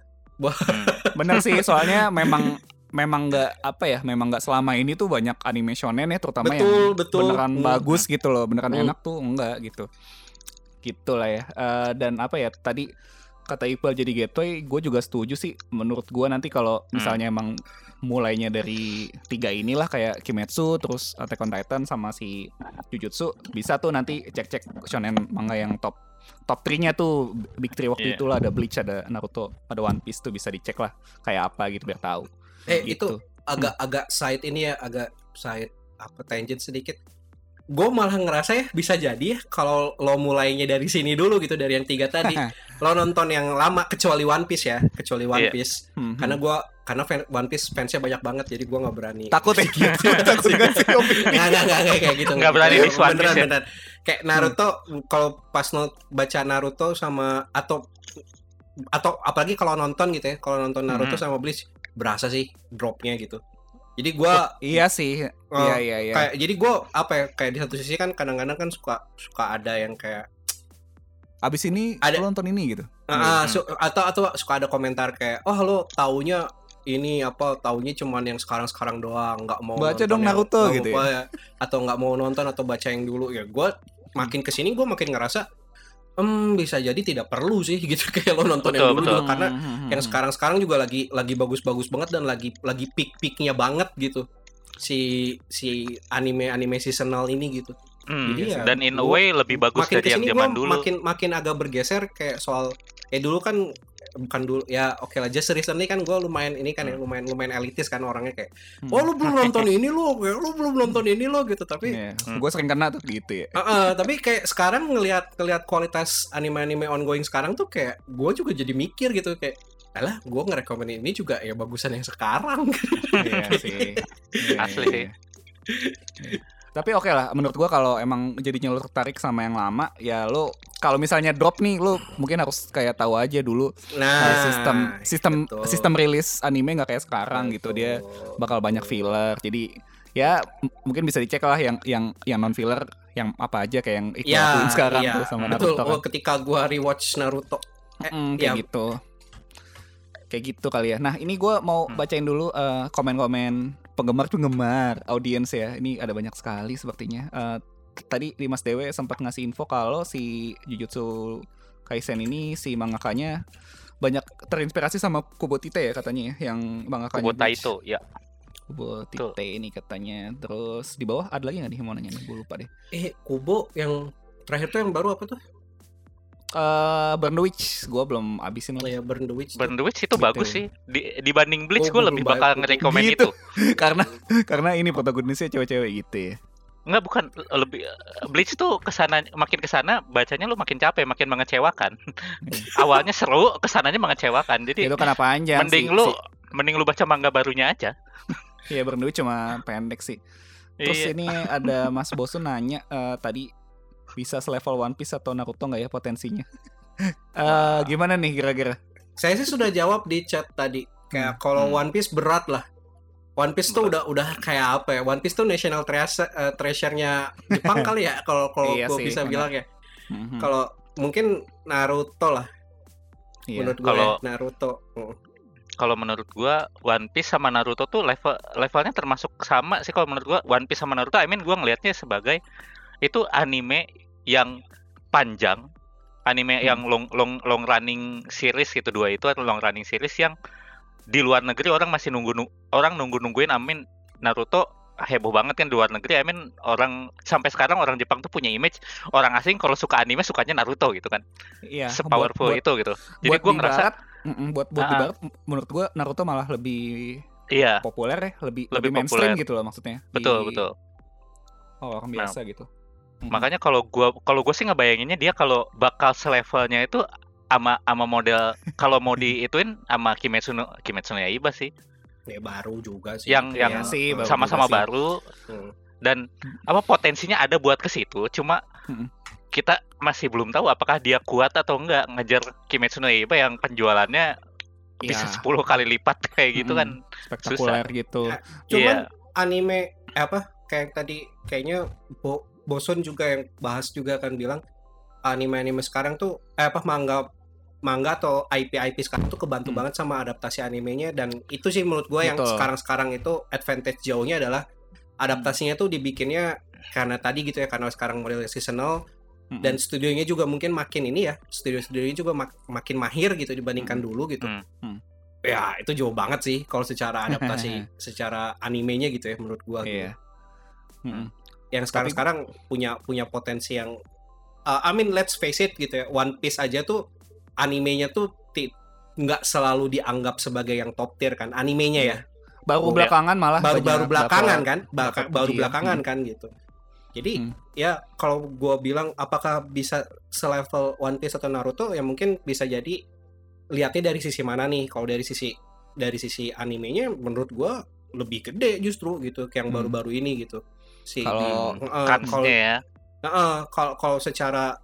Bener sih, soalnya memang memang nggak apa ya, memang nggak selama ini tuh banyak anime shonen ya, terutama betul yang betul beneran Hmm. bagus gitu loh, beneran Hmm. enak tuh enggak gitu. Gitu lah ya. Eh, dan apa ya tadi kata Iqbal jadi gateway, gue juga setuju sih. Menurut gue nanti kalau misalnya emang mulainya dari tiga inilah kayak Kimetsu, terus Attack on Titan sama si Jujutsu, bisa tuh nanti cek-cek shonen manga yang top top 3-nya tuh big three waktu Iya. itu lah ada Bleach, ada Naruto, ada One Piece tuh bisa dicek lah kayak apa gitu biar tahu. eh gitu. itu agak agak side ini ya agak side apa tangent sedikit gue malah ngerasa ya bisa jadi ya kalau lo mulainya dari sini dulu gitu dari yang tiga tadi lo nonton yang lama kecuali One Piece ya kecuali One Iya. Piece Mhm. karena gua karena fan, One Piece fansnya banyak banget jadi gua nggak berani takut ya gitu, takut nggak nggak nggak kayak gitu Nggak berani gitu. di One Piece beneran ya? beneran kayak Naruto kalau pas no- baca Naruto sama atau atau apalagi kalau nonton gitu ya kalau nonton Naruto Mhm. sama Bleach berasa sih dropnya gitu jadi gua Iya sih. Oh, Iya iya iya. kayak jadi gua apa ya kayak di satu sisi kan kadang-kadang kan suka suka ada yang kayak Abis ini Ada- lo nonton ini gitu. Ah, Hmm. su- atau atau suka ada komentar kayak oh lo taunya ini apa taunya cuman yang sekarang-sekarang doang, nggak mau Baca dong yang- Naruto nggak gitu mau ba- atau nggak mau nonton atau baca yang dulu ya. Gue makin ke sini gue makin ngerasa, hmm bisa jadi tidak perlu sih gitu kayak lo nonton yang Betul, dulu betul. juga. karena Hmm, yang sekarang-sekarang juga lagi lagi bagus-bagus banget dan lagi lagi peak-peaknya banget gitu si si anime anime seasonal ini gitu. Hmm, Jadi ya, dan in a way lebih bagus makin dari yang zaman dulu. makin makin agak bergeser kayak soal ya dulu kan bukan dulu ya oke lah just recently kan gue lumayan ini kan ya Hmm. lumayan lumayan elitis kan orangnya kayak Hmm. oh lu belum nonton ini lo kayak lu belum nonton ini lo gitu tapi Iya. Hmm. Gue sering kena tuh gitu ya. eh, eh, tapi kayak sekarang ngelihat ngelihat kualitas anime-anime ongoing sekarang tuh kayak gue juga jadi mikir gitu kayak alah gue ngerekomen ini juga ya bagusan yang sekarang Iya sih. Iya, Asli iya, sih. Tapi oke lah, menurut gua kalau emang jadinya lo tertarik sama yang lama, ya lo kalau misalnya drop nih, lo mungkin harus kayak tahu aja dulu nah uh, sistem sistem betul. sistem rilis anime nggak kayak sekarang gitu dia Betul. bakal banyak filler. Jadi ya mungkin bisa dicek lah yang yang yang non filler yang apa aja kayak yang Iqbal ya sekarang iya, tuh sama betul Naruto. oh, Kan. ketika gue rewatch Naruto Mm, kayak ya. gitu. Kayak gitu kali ya. Nah, ini gua mau Hmm. bacain dulu eh, komen-komen penggemar-penggemar audiens ya. Ini ada banyak sekali sepertinya. Eh, t- tadi Dimas Dewe sempat ngasih info kalau si Jujutsu Kaisen ini si mangakanya banyak terinspirasi sama Kubo Tite ya katanya ya, yang mangakanya Kubota itu, ya. Kubo. Tite ini katanya. Terus di bawah ada lagi nggak nih yang mau nanya nih? Gue lupa deh. eh Kubo yang terakhir tuh yang baru apa tuh Eh Burn the Witch, gue belum abisin Oh lagi. ya Burn the Witch tuh. Burn the Witch itu Gitu. bagus sih. Di, dibanding Bleach Oh, gue lebih baik. bakal ngerekomen Gitu. itu. karena karena ini protagonisnya cewek-cewek gitu ya. Enggak bukan lebih Bleach tuh ke sana makin ke sana bacanya lu makin capek, makin mengecewakan. Awalnya seru, ke sananya mengecewakan. Jadi Itu karena panjang mending sih, lu si- mending lu baca manga barunya aja. Iya Burn the Witch cuma pendek sih. Terus Iya. ini ada Mas Bosun nanya eh, tadi bisa selevel One Piece atau Naruto nggak ya potensinya? Eh gimana nih kira-kira? Saya sih sudah jawab di chat tadi. Kayak kalau Hmm. One Piece berat lah. One Piece tuh udah udah kayak apa ya? One Piece tuh national treasure eh, treasure-nya Jepang kali ya kalau kalau Iya sih, bisa bilang ya. Mhm. Kalau mungkin Naruto lah Iya. menurut gue Kalau- ya, Naruto. Hmm. kalau menurut gua One Piece sama Naruto tuh level levelnya termasuk sama sih kalau menurut gua One Piece sama Naruto I mean gua ngelihatnya sebagai itu anime yang panjang anime Hmm. yang long long long running series gitu dua itu atau long running series yang di luar negeri orang masih nunggu nu- orang nunggu nungguin amin Naruto heboh banget kan di luar negeri I mean orang sampai sekarang orang Jepang tuh punya image orang asing kalau suka anime sukanya Naruto gitu kan Iya. sepowerful buat, itu gitu jadi di ngerasa barat, buat buat di Ah. barat menurut gua Naruto malah lebih iya populer ya, lebih lebih, Lebih mainstream populer. gitu loh maksudnya. betul Di betul orang Nah, biasa gitu. Makanya kalau gua kalau gue sih ngebayanginnya dia kalau bakal selevelnya itu ama ama model kalau mau diituin sama Kimetsu no Kimetsu no Yaiba sih. Ya baru juga sih. Yang yang Iya sih, baru sama-sama sih. baru Hmm. dan apa potensinya ada buat ke situ cuma Mm. kita masih belum tahu apakah dia kuat atau enggak ngejar Kimetsu no Yaiba yang penjualannya bisa Iya, 10 kali lipat kayak gitu kan. spektakuler gitu. Ya, Cuman Iya. anime eh, apa kayak tadi kayaknya Bo Boson juga yang bahas juga kan bilang anime-anime sekarang tuh eh apa manga manga atau IP-IP sekarang tuh kebantu Hmm. banget sama adaptasi animenya dan itu sih menurut gue yang sekarang-sekarang itu advantage jauhnya adalah adaptasinya tuh dibikinnya karena tadi gitu ya karena sekarang model seasonal Mm-mm. dan studionya juga mungkin makin ini ya studio-studionya juga mak- makin mahir gitu dibandingkan Hmm. dulu gitu Hmm. Hmm. ya itu jauh banget sih kalau secara adaptasi secara animenya gitu ya menurut gua gitu. Iya. Yang sekarang sekarang punya punya potensi yang uh, I mean let's face it gitu ya One Piece aja tuh animenya tuh nggak selalu dianggap sebagai yang top tier kan animenya ya. Baru Oh, belakangan malah baru baru belakangan kan Ba- dapat baru belakangan Hmm. kan gitu. Jadi Hmm. ya kalau gua bilang apakah bisa selevel One Piece atau Naruto ya mungkin bisa jadi lihatnya dari sisi mana nih. Kalau dari sisi dari sisi animenya menurut gua lebih gede justru gitu kayak yang Hmm. baru-baru ini gitu si Kalau Kansnya kalau ya. Heeh, kalau kalau secara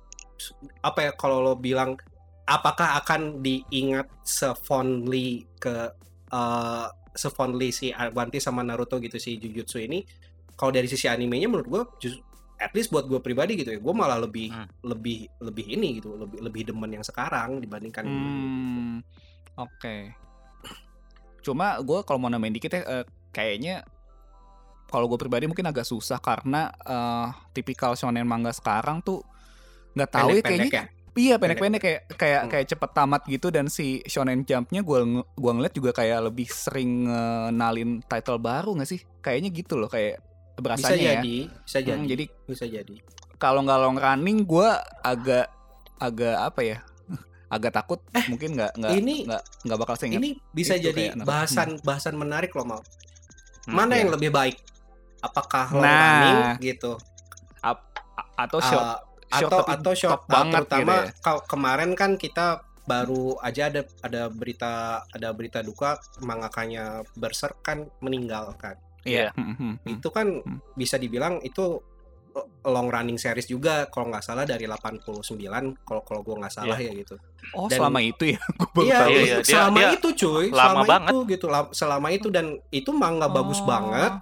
apa ya kalau lo bilang apakah akan diingat sefondly ke eh sefondly si Piece sama Naruto gitu si Jujutsu ini kalau dari sisi animenya menurut gua just, at least buat gue pribadi gitu ya gue malah lebih Hmm. lebih lebih ini gitu lebih lebih demen yang sekarang dibandingkan. Hmm. Oke. Cuma gue kalau mau nambahin dikit ya, eh, kayaknya kalau gue pribadi mungkin agak susah karena eh, tipikal shonen manga sekarang tuh nggak tahu ya kayaknya iya pendek-pendek kayak kayak Hmm. kayak cepet tamat gitu dan si shonen jumpnya gue gua ngeliat juga kayak lebih sering ngenalin title baru nggak sih kayaknya gitu loh kayak Bisa berasanya ya jadi, bisa jadi. Hmm, jadi bisa jadi. kalau nggak long running gue agak agak apa ya agak takut mungkin nggak nggak Eh, ini- nggak nggak bakal seingat Ini bisa Itu jadi kayak anak- bahasan bahasan menarik loh mau. Hmm, Mana iya. yang lebih baik? Apakah long Nah. running gitu? A- atau short Uh, short atau tapi atau short top banget terutama gitu ya. kalau kemarin kan kita baru aja ada ada berita ada berita duka mangakanya Berserk kan meninggal kan. Iya. Hmm, hmm, hmm. Itu kan bisa dibilang itu long running series juga kalau nggak salah dari 89 kalau kalau gua nggak salah ya gitu. Oh, Dan- selama itu ya. Gue baru Iya, tahu. Iya, iya, dia- selama dia itu cuy, lama selama banget. itu gitu, la- selama itu dan itu manga bagus Oh. banget,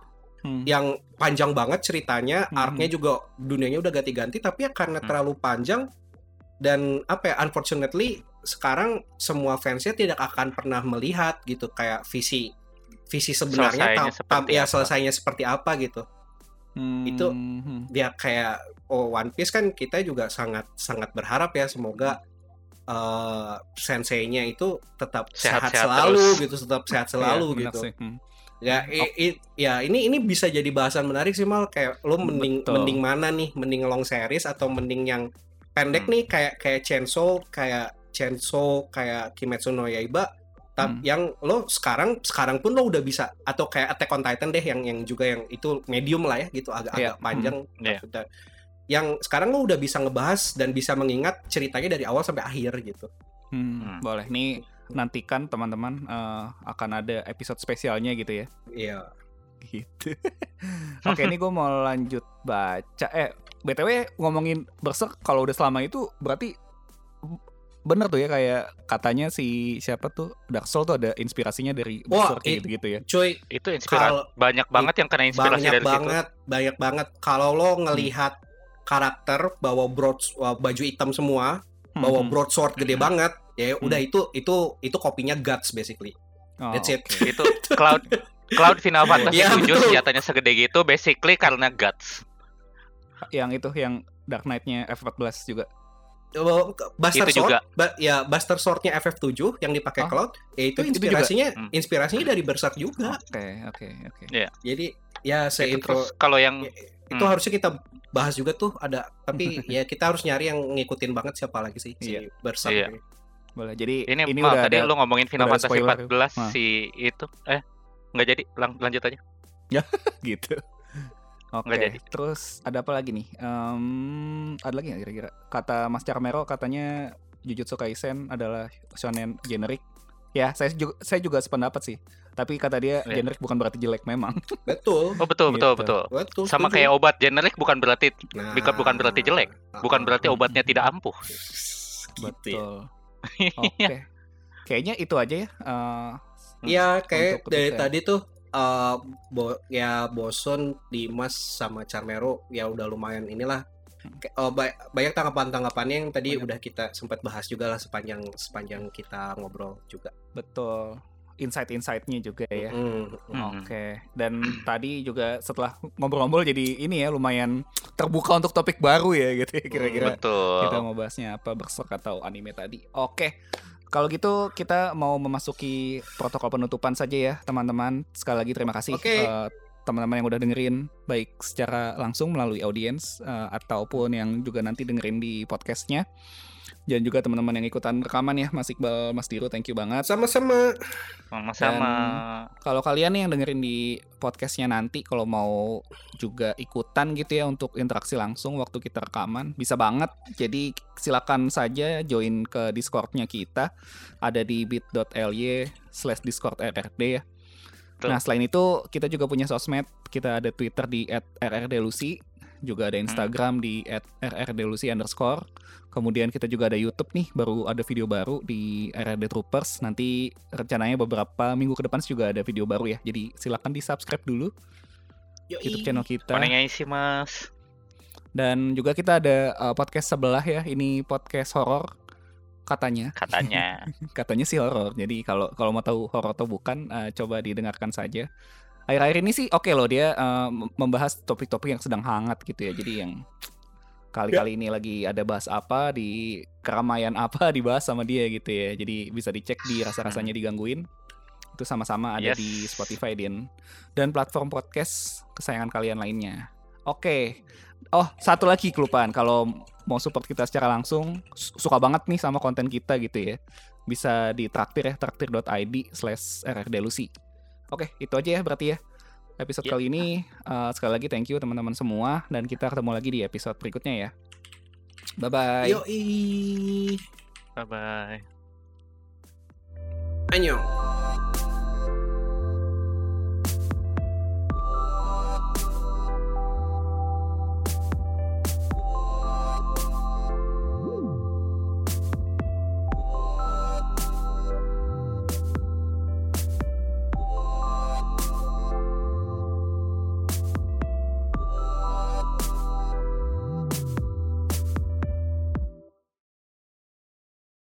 Hmm. yang panjang banget ceritanya, Hmm. arc-nya juga dunianya udah ganti-ganti, tapi ya karena Hmm. terlalu panjang dan apa ya, unfortunately sekarang semua fansnya tidak akan pernah melihat gitu kayak visi visi sebenarnya Selesainya tam- tam- ya apa. selesainya seperti apa gitu. Hmm, itu- dia kayak oh One Piece kan kita juga sangat sangat berharap ya semoga eh senseinya itu tetap sehat, Sehat-sehat selalu terus. gitu tetap sehat Iya, selalu gitu sih. Hmm. Ya i- i- ya ini ini bisa jadi bahasan menarik sih mal kayak lo mending Betul. mending mana nih mending long series atau mending yang pendek Hmm. nih kayak kayak Chainsaw kayak Chainsaw kayak Kimetsu no Yaiba tapi Hmm. yang lo sekarang sekarang pun lo udah bisa atau kayak Attack on Titan deh yang yang juga yang itu medium lah ya gitu agak Iya. agak panjang Iya. Maksudnya, yang sekarang lo udah bisa ngebahas dan bisa mengingat ceritanya dari awal sampai akhir gitu Hmm, Hmm. Boleh. Nih nantikan teman-teman eh, akan ada episode spesialnya gitu ya. iya Gitu. Oke, ini gue mau lanjut baca. Eh, btw ngomongin Berserk kalau udah selama itu berarti bener tuh ya kayak katanya si siapa tuh Dark Soul tuh ada inspirasinya dari Wah, Berserk i- gitu-gitu ya. cuy Itu inspirasi banyak banget yang kena inspirasi banyak dari situ. banget banyak banget kalau lo ngelihat karakter bawa broad uh, baju hitam semua bawa Hmm, hmm. broadsword gede Hmm. banget ya udah itu itu itu kopinya guts basically Oh, that's it oke. Itu Cloud Cloud Final Fantasy Iya, 7 betul. senjatanya segede gitu basically karena guts. Yang itu yang Dark Knight-nya F14 juga. Oh, Buster Itu Sword juga. ba- ya Buster Sword-nya FF7 yang dipakai Oh. Cloud ya itu Itu- itu juga. inspirasinya Hmm. inspirasinya dari Berserk juga Oke, oke, oke. jadi ya Itu seintro terus kalau yang itu Hmm. harusnya kita bahas juga tuh ada tapi ya kita harus nyari yang ngikutin banget siapa lagi sih si Iya. Berserk Iya. ini. Boleh. Jadi ini, ini, Mal, udah tadi ada lu ngomongin Final Fantasy spoiler. 14 Nah. si itu eh nggak jadi lang- lanjut aja. gitu. Oke, jadi. terus ada apa lagi nih? Em, ada lagi nggak kira-kira? Kata Mas Carmero katanya Jujutsu Kaisen adalah shonen generik. Ya, saya juga saya juga sependapat sih. Tapi kata dia Iya. generik bukan berarti jelek memang. betul Oh betul betul Gitu. betul. betul Sama setuju. kayak obat generik bukan berarti Nah, bukan- berarti jelek. bukan berarti obatnya tidak ampuh. gitu ya. Oke. Kayaknya itu aja ya. eh, Iya, kayak Untuk dari kita. tadi tuh eh bo ya Boson, Dimas sama Charmero ya udah lumayan inilah. Kayak, oh, ba- banyak tanggapan-tanggapannya yang tadi Banyak. udah kita sempat bahas juga lah sepanjang sepanjang kita ngobrol juga. betul. Insight-insightnya juga ya. Mm, mm. Hmm. Oke, dan tadi juga setelah ngobrol-ngobrol jadi ini ya lumayan terbuka untuk topik baru ya gitu ya kira-kira Betul. kita mau bahasnya apa berserk atau anime tadi. Oke, kalau gitu kita mau memasuki protokol penutupan saja ya teman-teman. Sekali lagi terima kasih Oke. eh, teman-teman yang udah dengerin baik secara langsung melalui audiens eh, ataupun yang juga nanti dengerin di podcastnya. Dan juga teman-teman yang ikutan rekaman ya Mas Iqbal, Mas Diru, thank you banget. Sama-sama. Sama-sama. Kalau kalian nih yang dengerin di podcastnya nanti, kalau mau juga ikutan gitu ya untuk interaksi langsung waktu kita rekaman, bisa banget. Jadi silakan saja join ke Discordnya kita, ada di bit.ly slash discord rrd ya. Betul. Nah selain itu kita juga punya sosmed, kita ada Twitter di @rrdelusi, juga ada Instagram di @rrdelusi underscore. Kemudian kita juga ada YouTube nih, baru ada video baru di RRD Troopers. Nanti rencananya beberapa minggu ke depan juga ada video baru ya. Jadi silakan di subscribe dulu Yoi. YouTube channel kita. Konengnya isi mas. Dan juga kita ada uh, podcast sebelah ya. Ini podcast horor. katanya katanya. katanya sih horor. Jadi kalau kalau mau tahu horor atau bukan, eh, coba didengarkan saja. Akhir-akhir ini sih oke loh dia mem- membahas topik-topik yang sedang hangat gitu ya. Jadi yang kali-kali ini lagi ada bahas apa di keramaian apa dibahas sama dia gitu ya. Jadi bisa dicek di rasa-rasanya digangguin. Itu sama-sama ada Yes. di Spotify din dan platform podcast kesayangan kalian lainnya. Oke. Oh, satu lagi kelupaan kalau mau support kita secara langsung su- suka banget nih sama konten kita gitu ya bisa di traktir ya traktir.id slash rrdelusi oke itu aja ya berarti ya episode Ya. kali ini eh, sekali lagi thank you teman-teman semua dan kita ketemu lagi di episode berikutnya ya bye bye Yoi. Bye bye. Annyeong.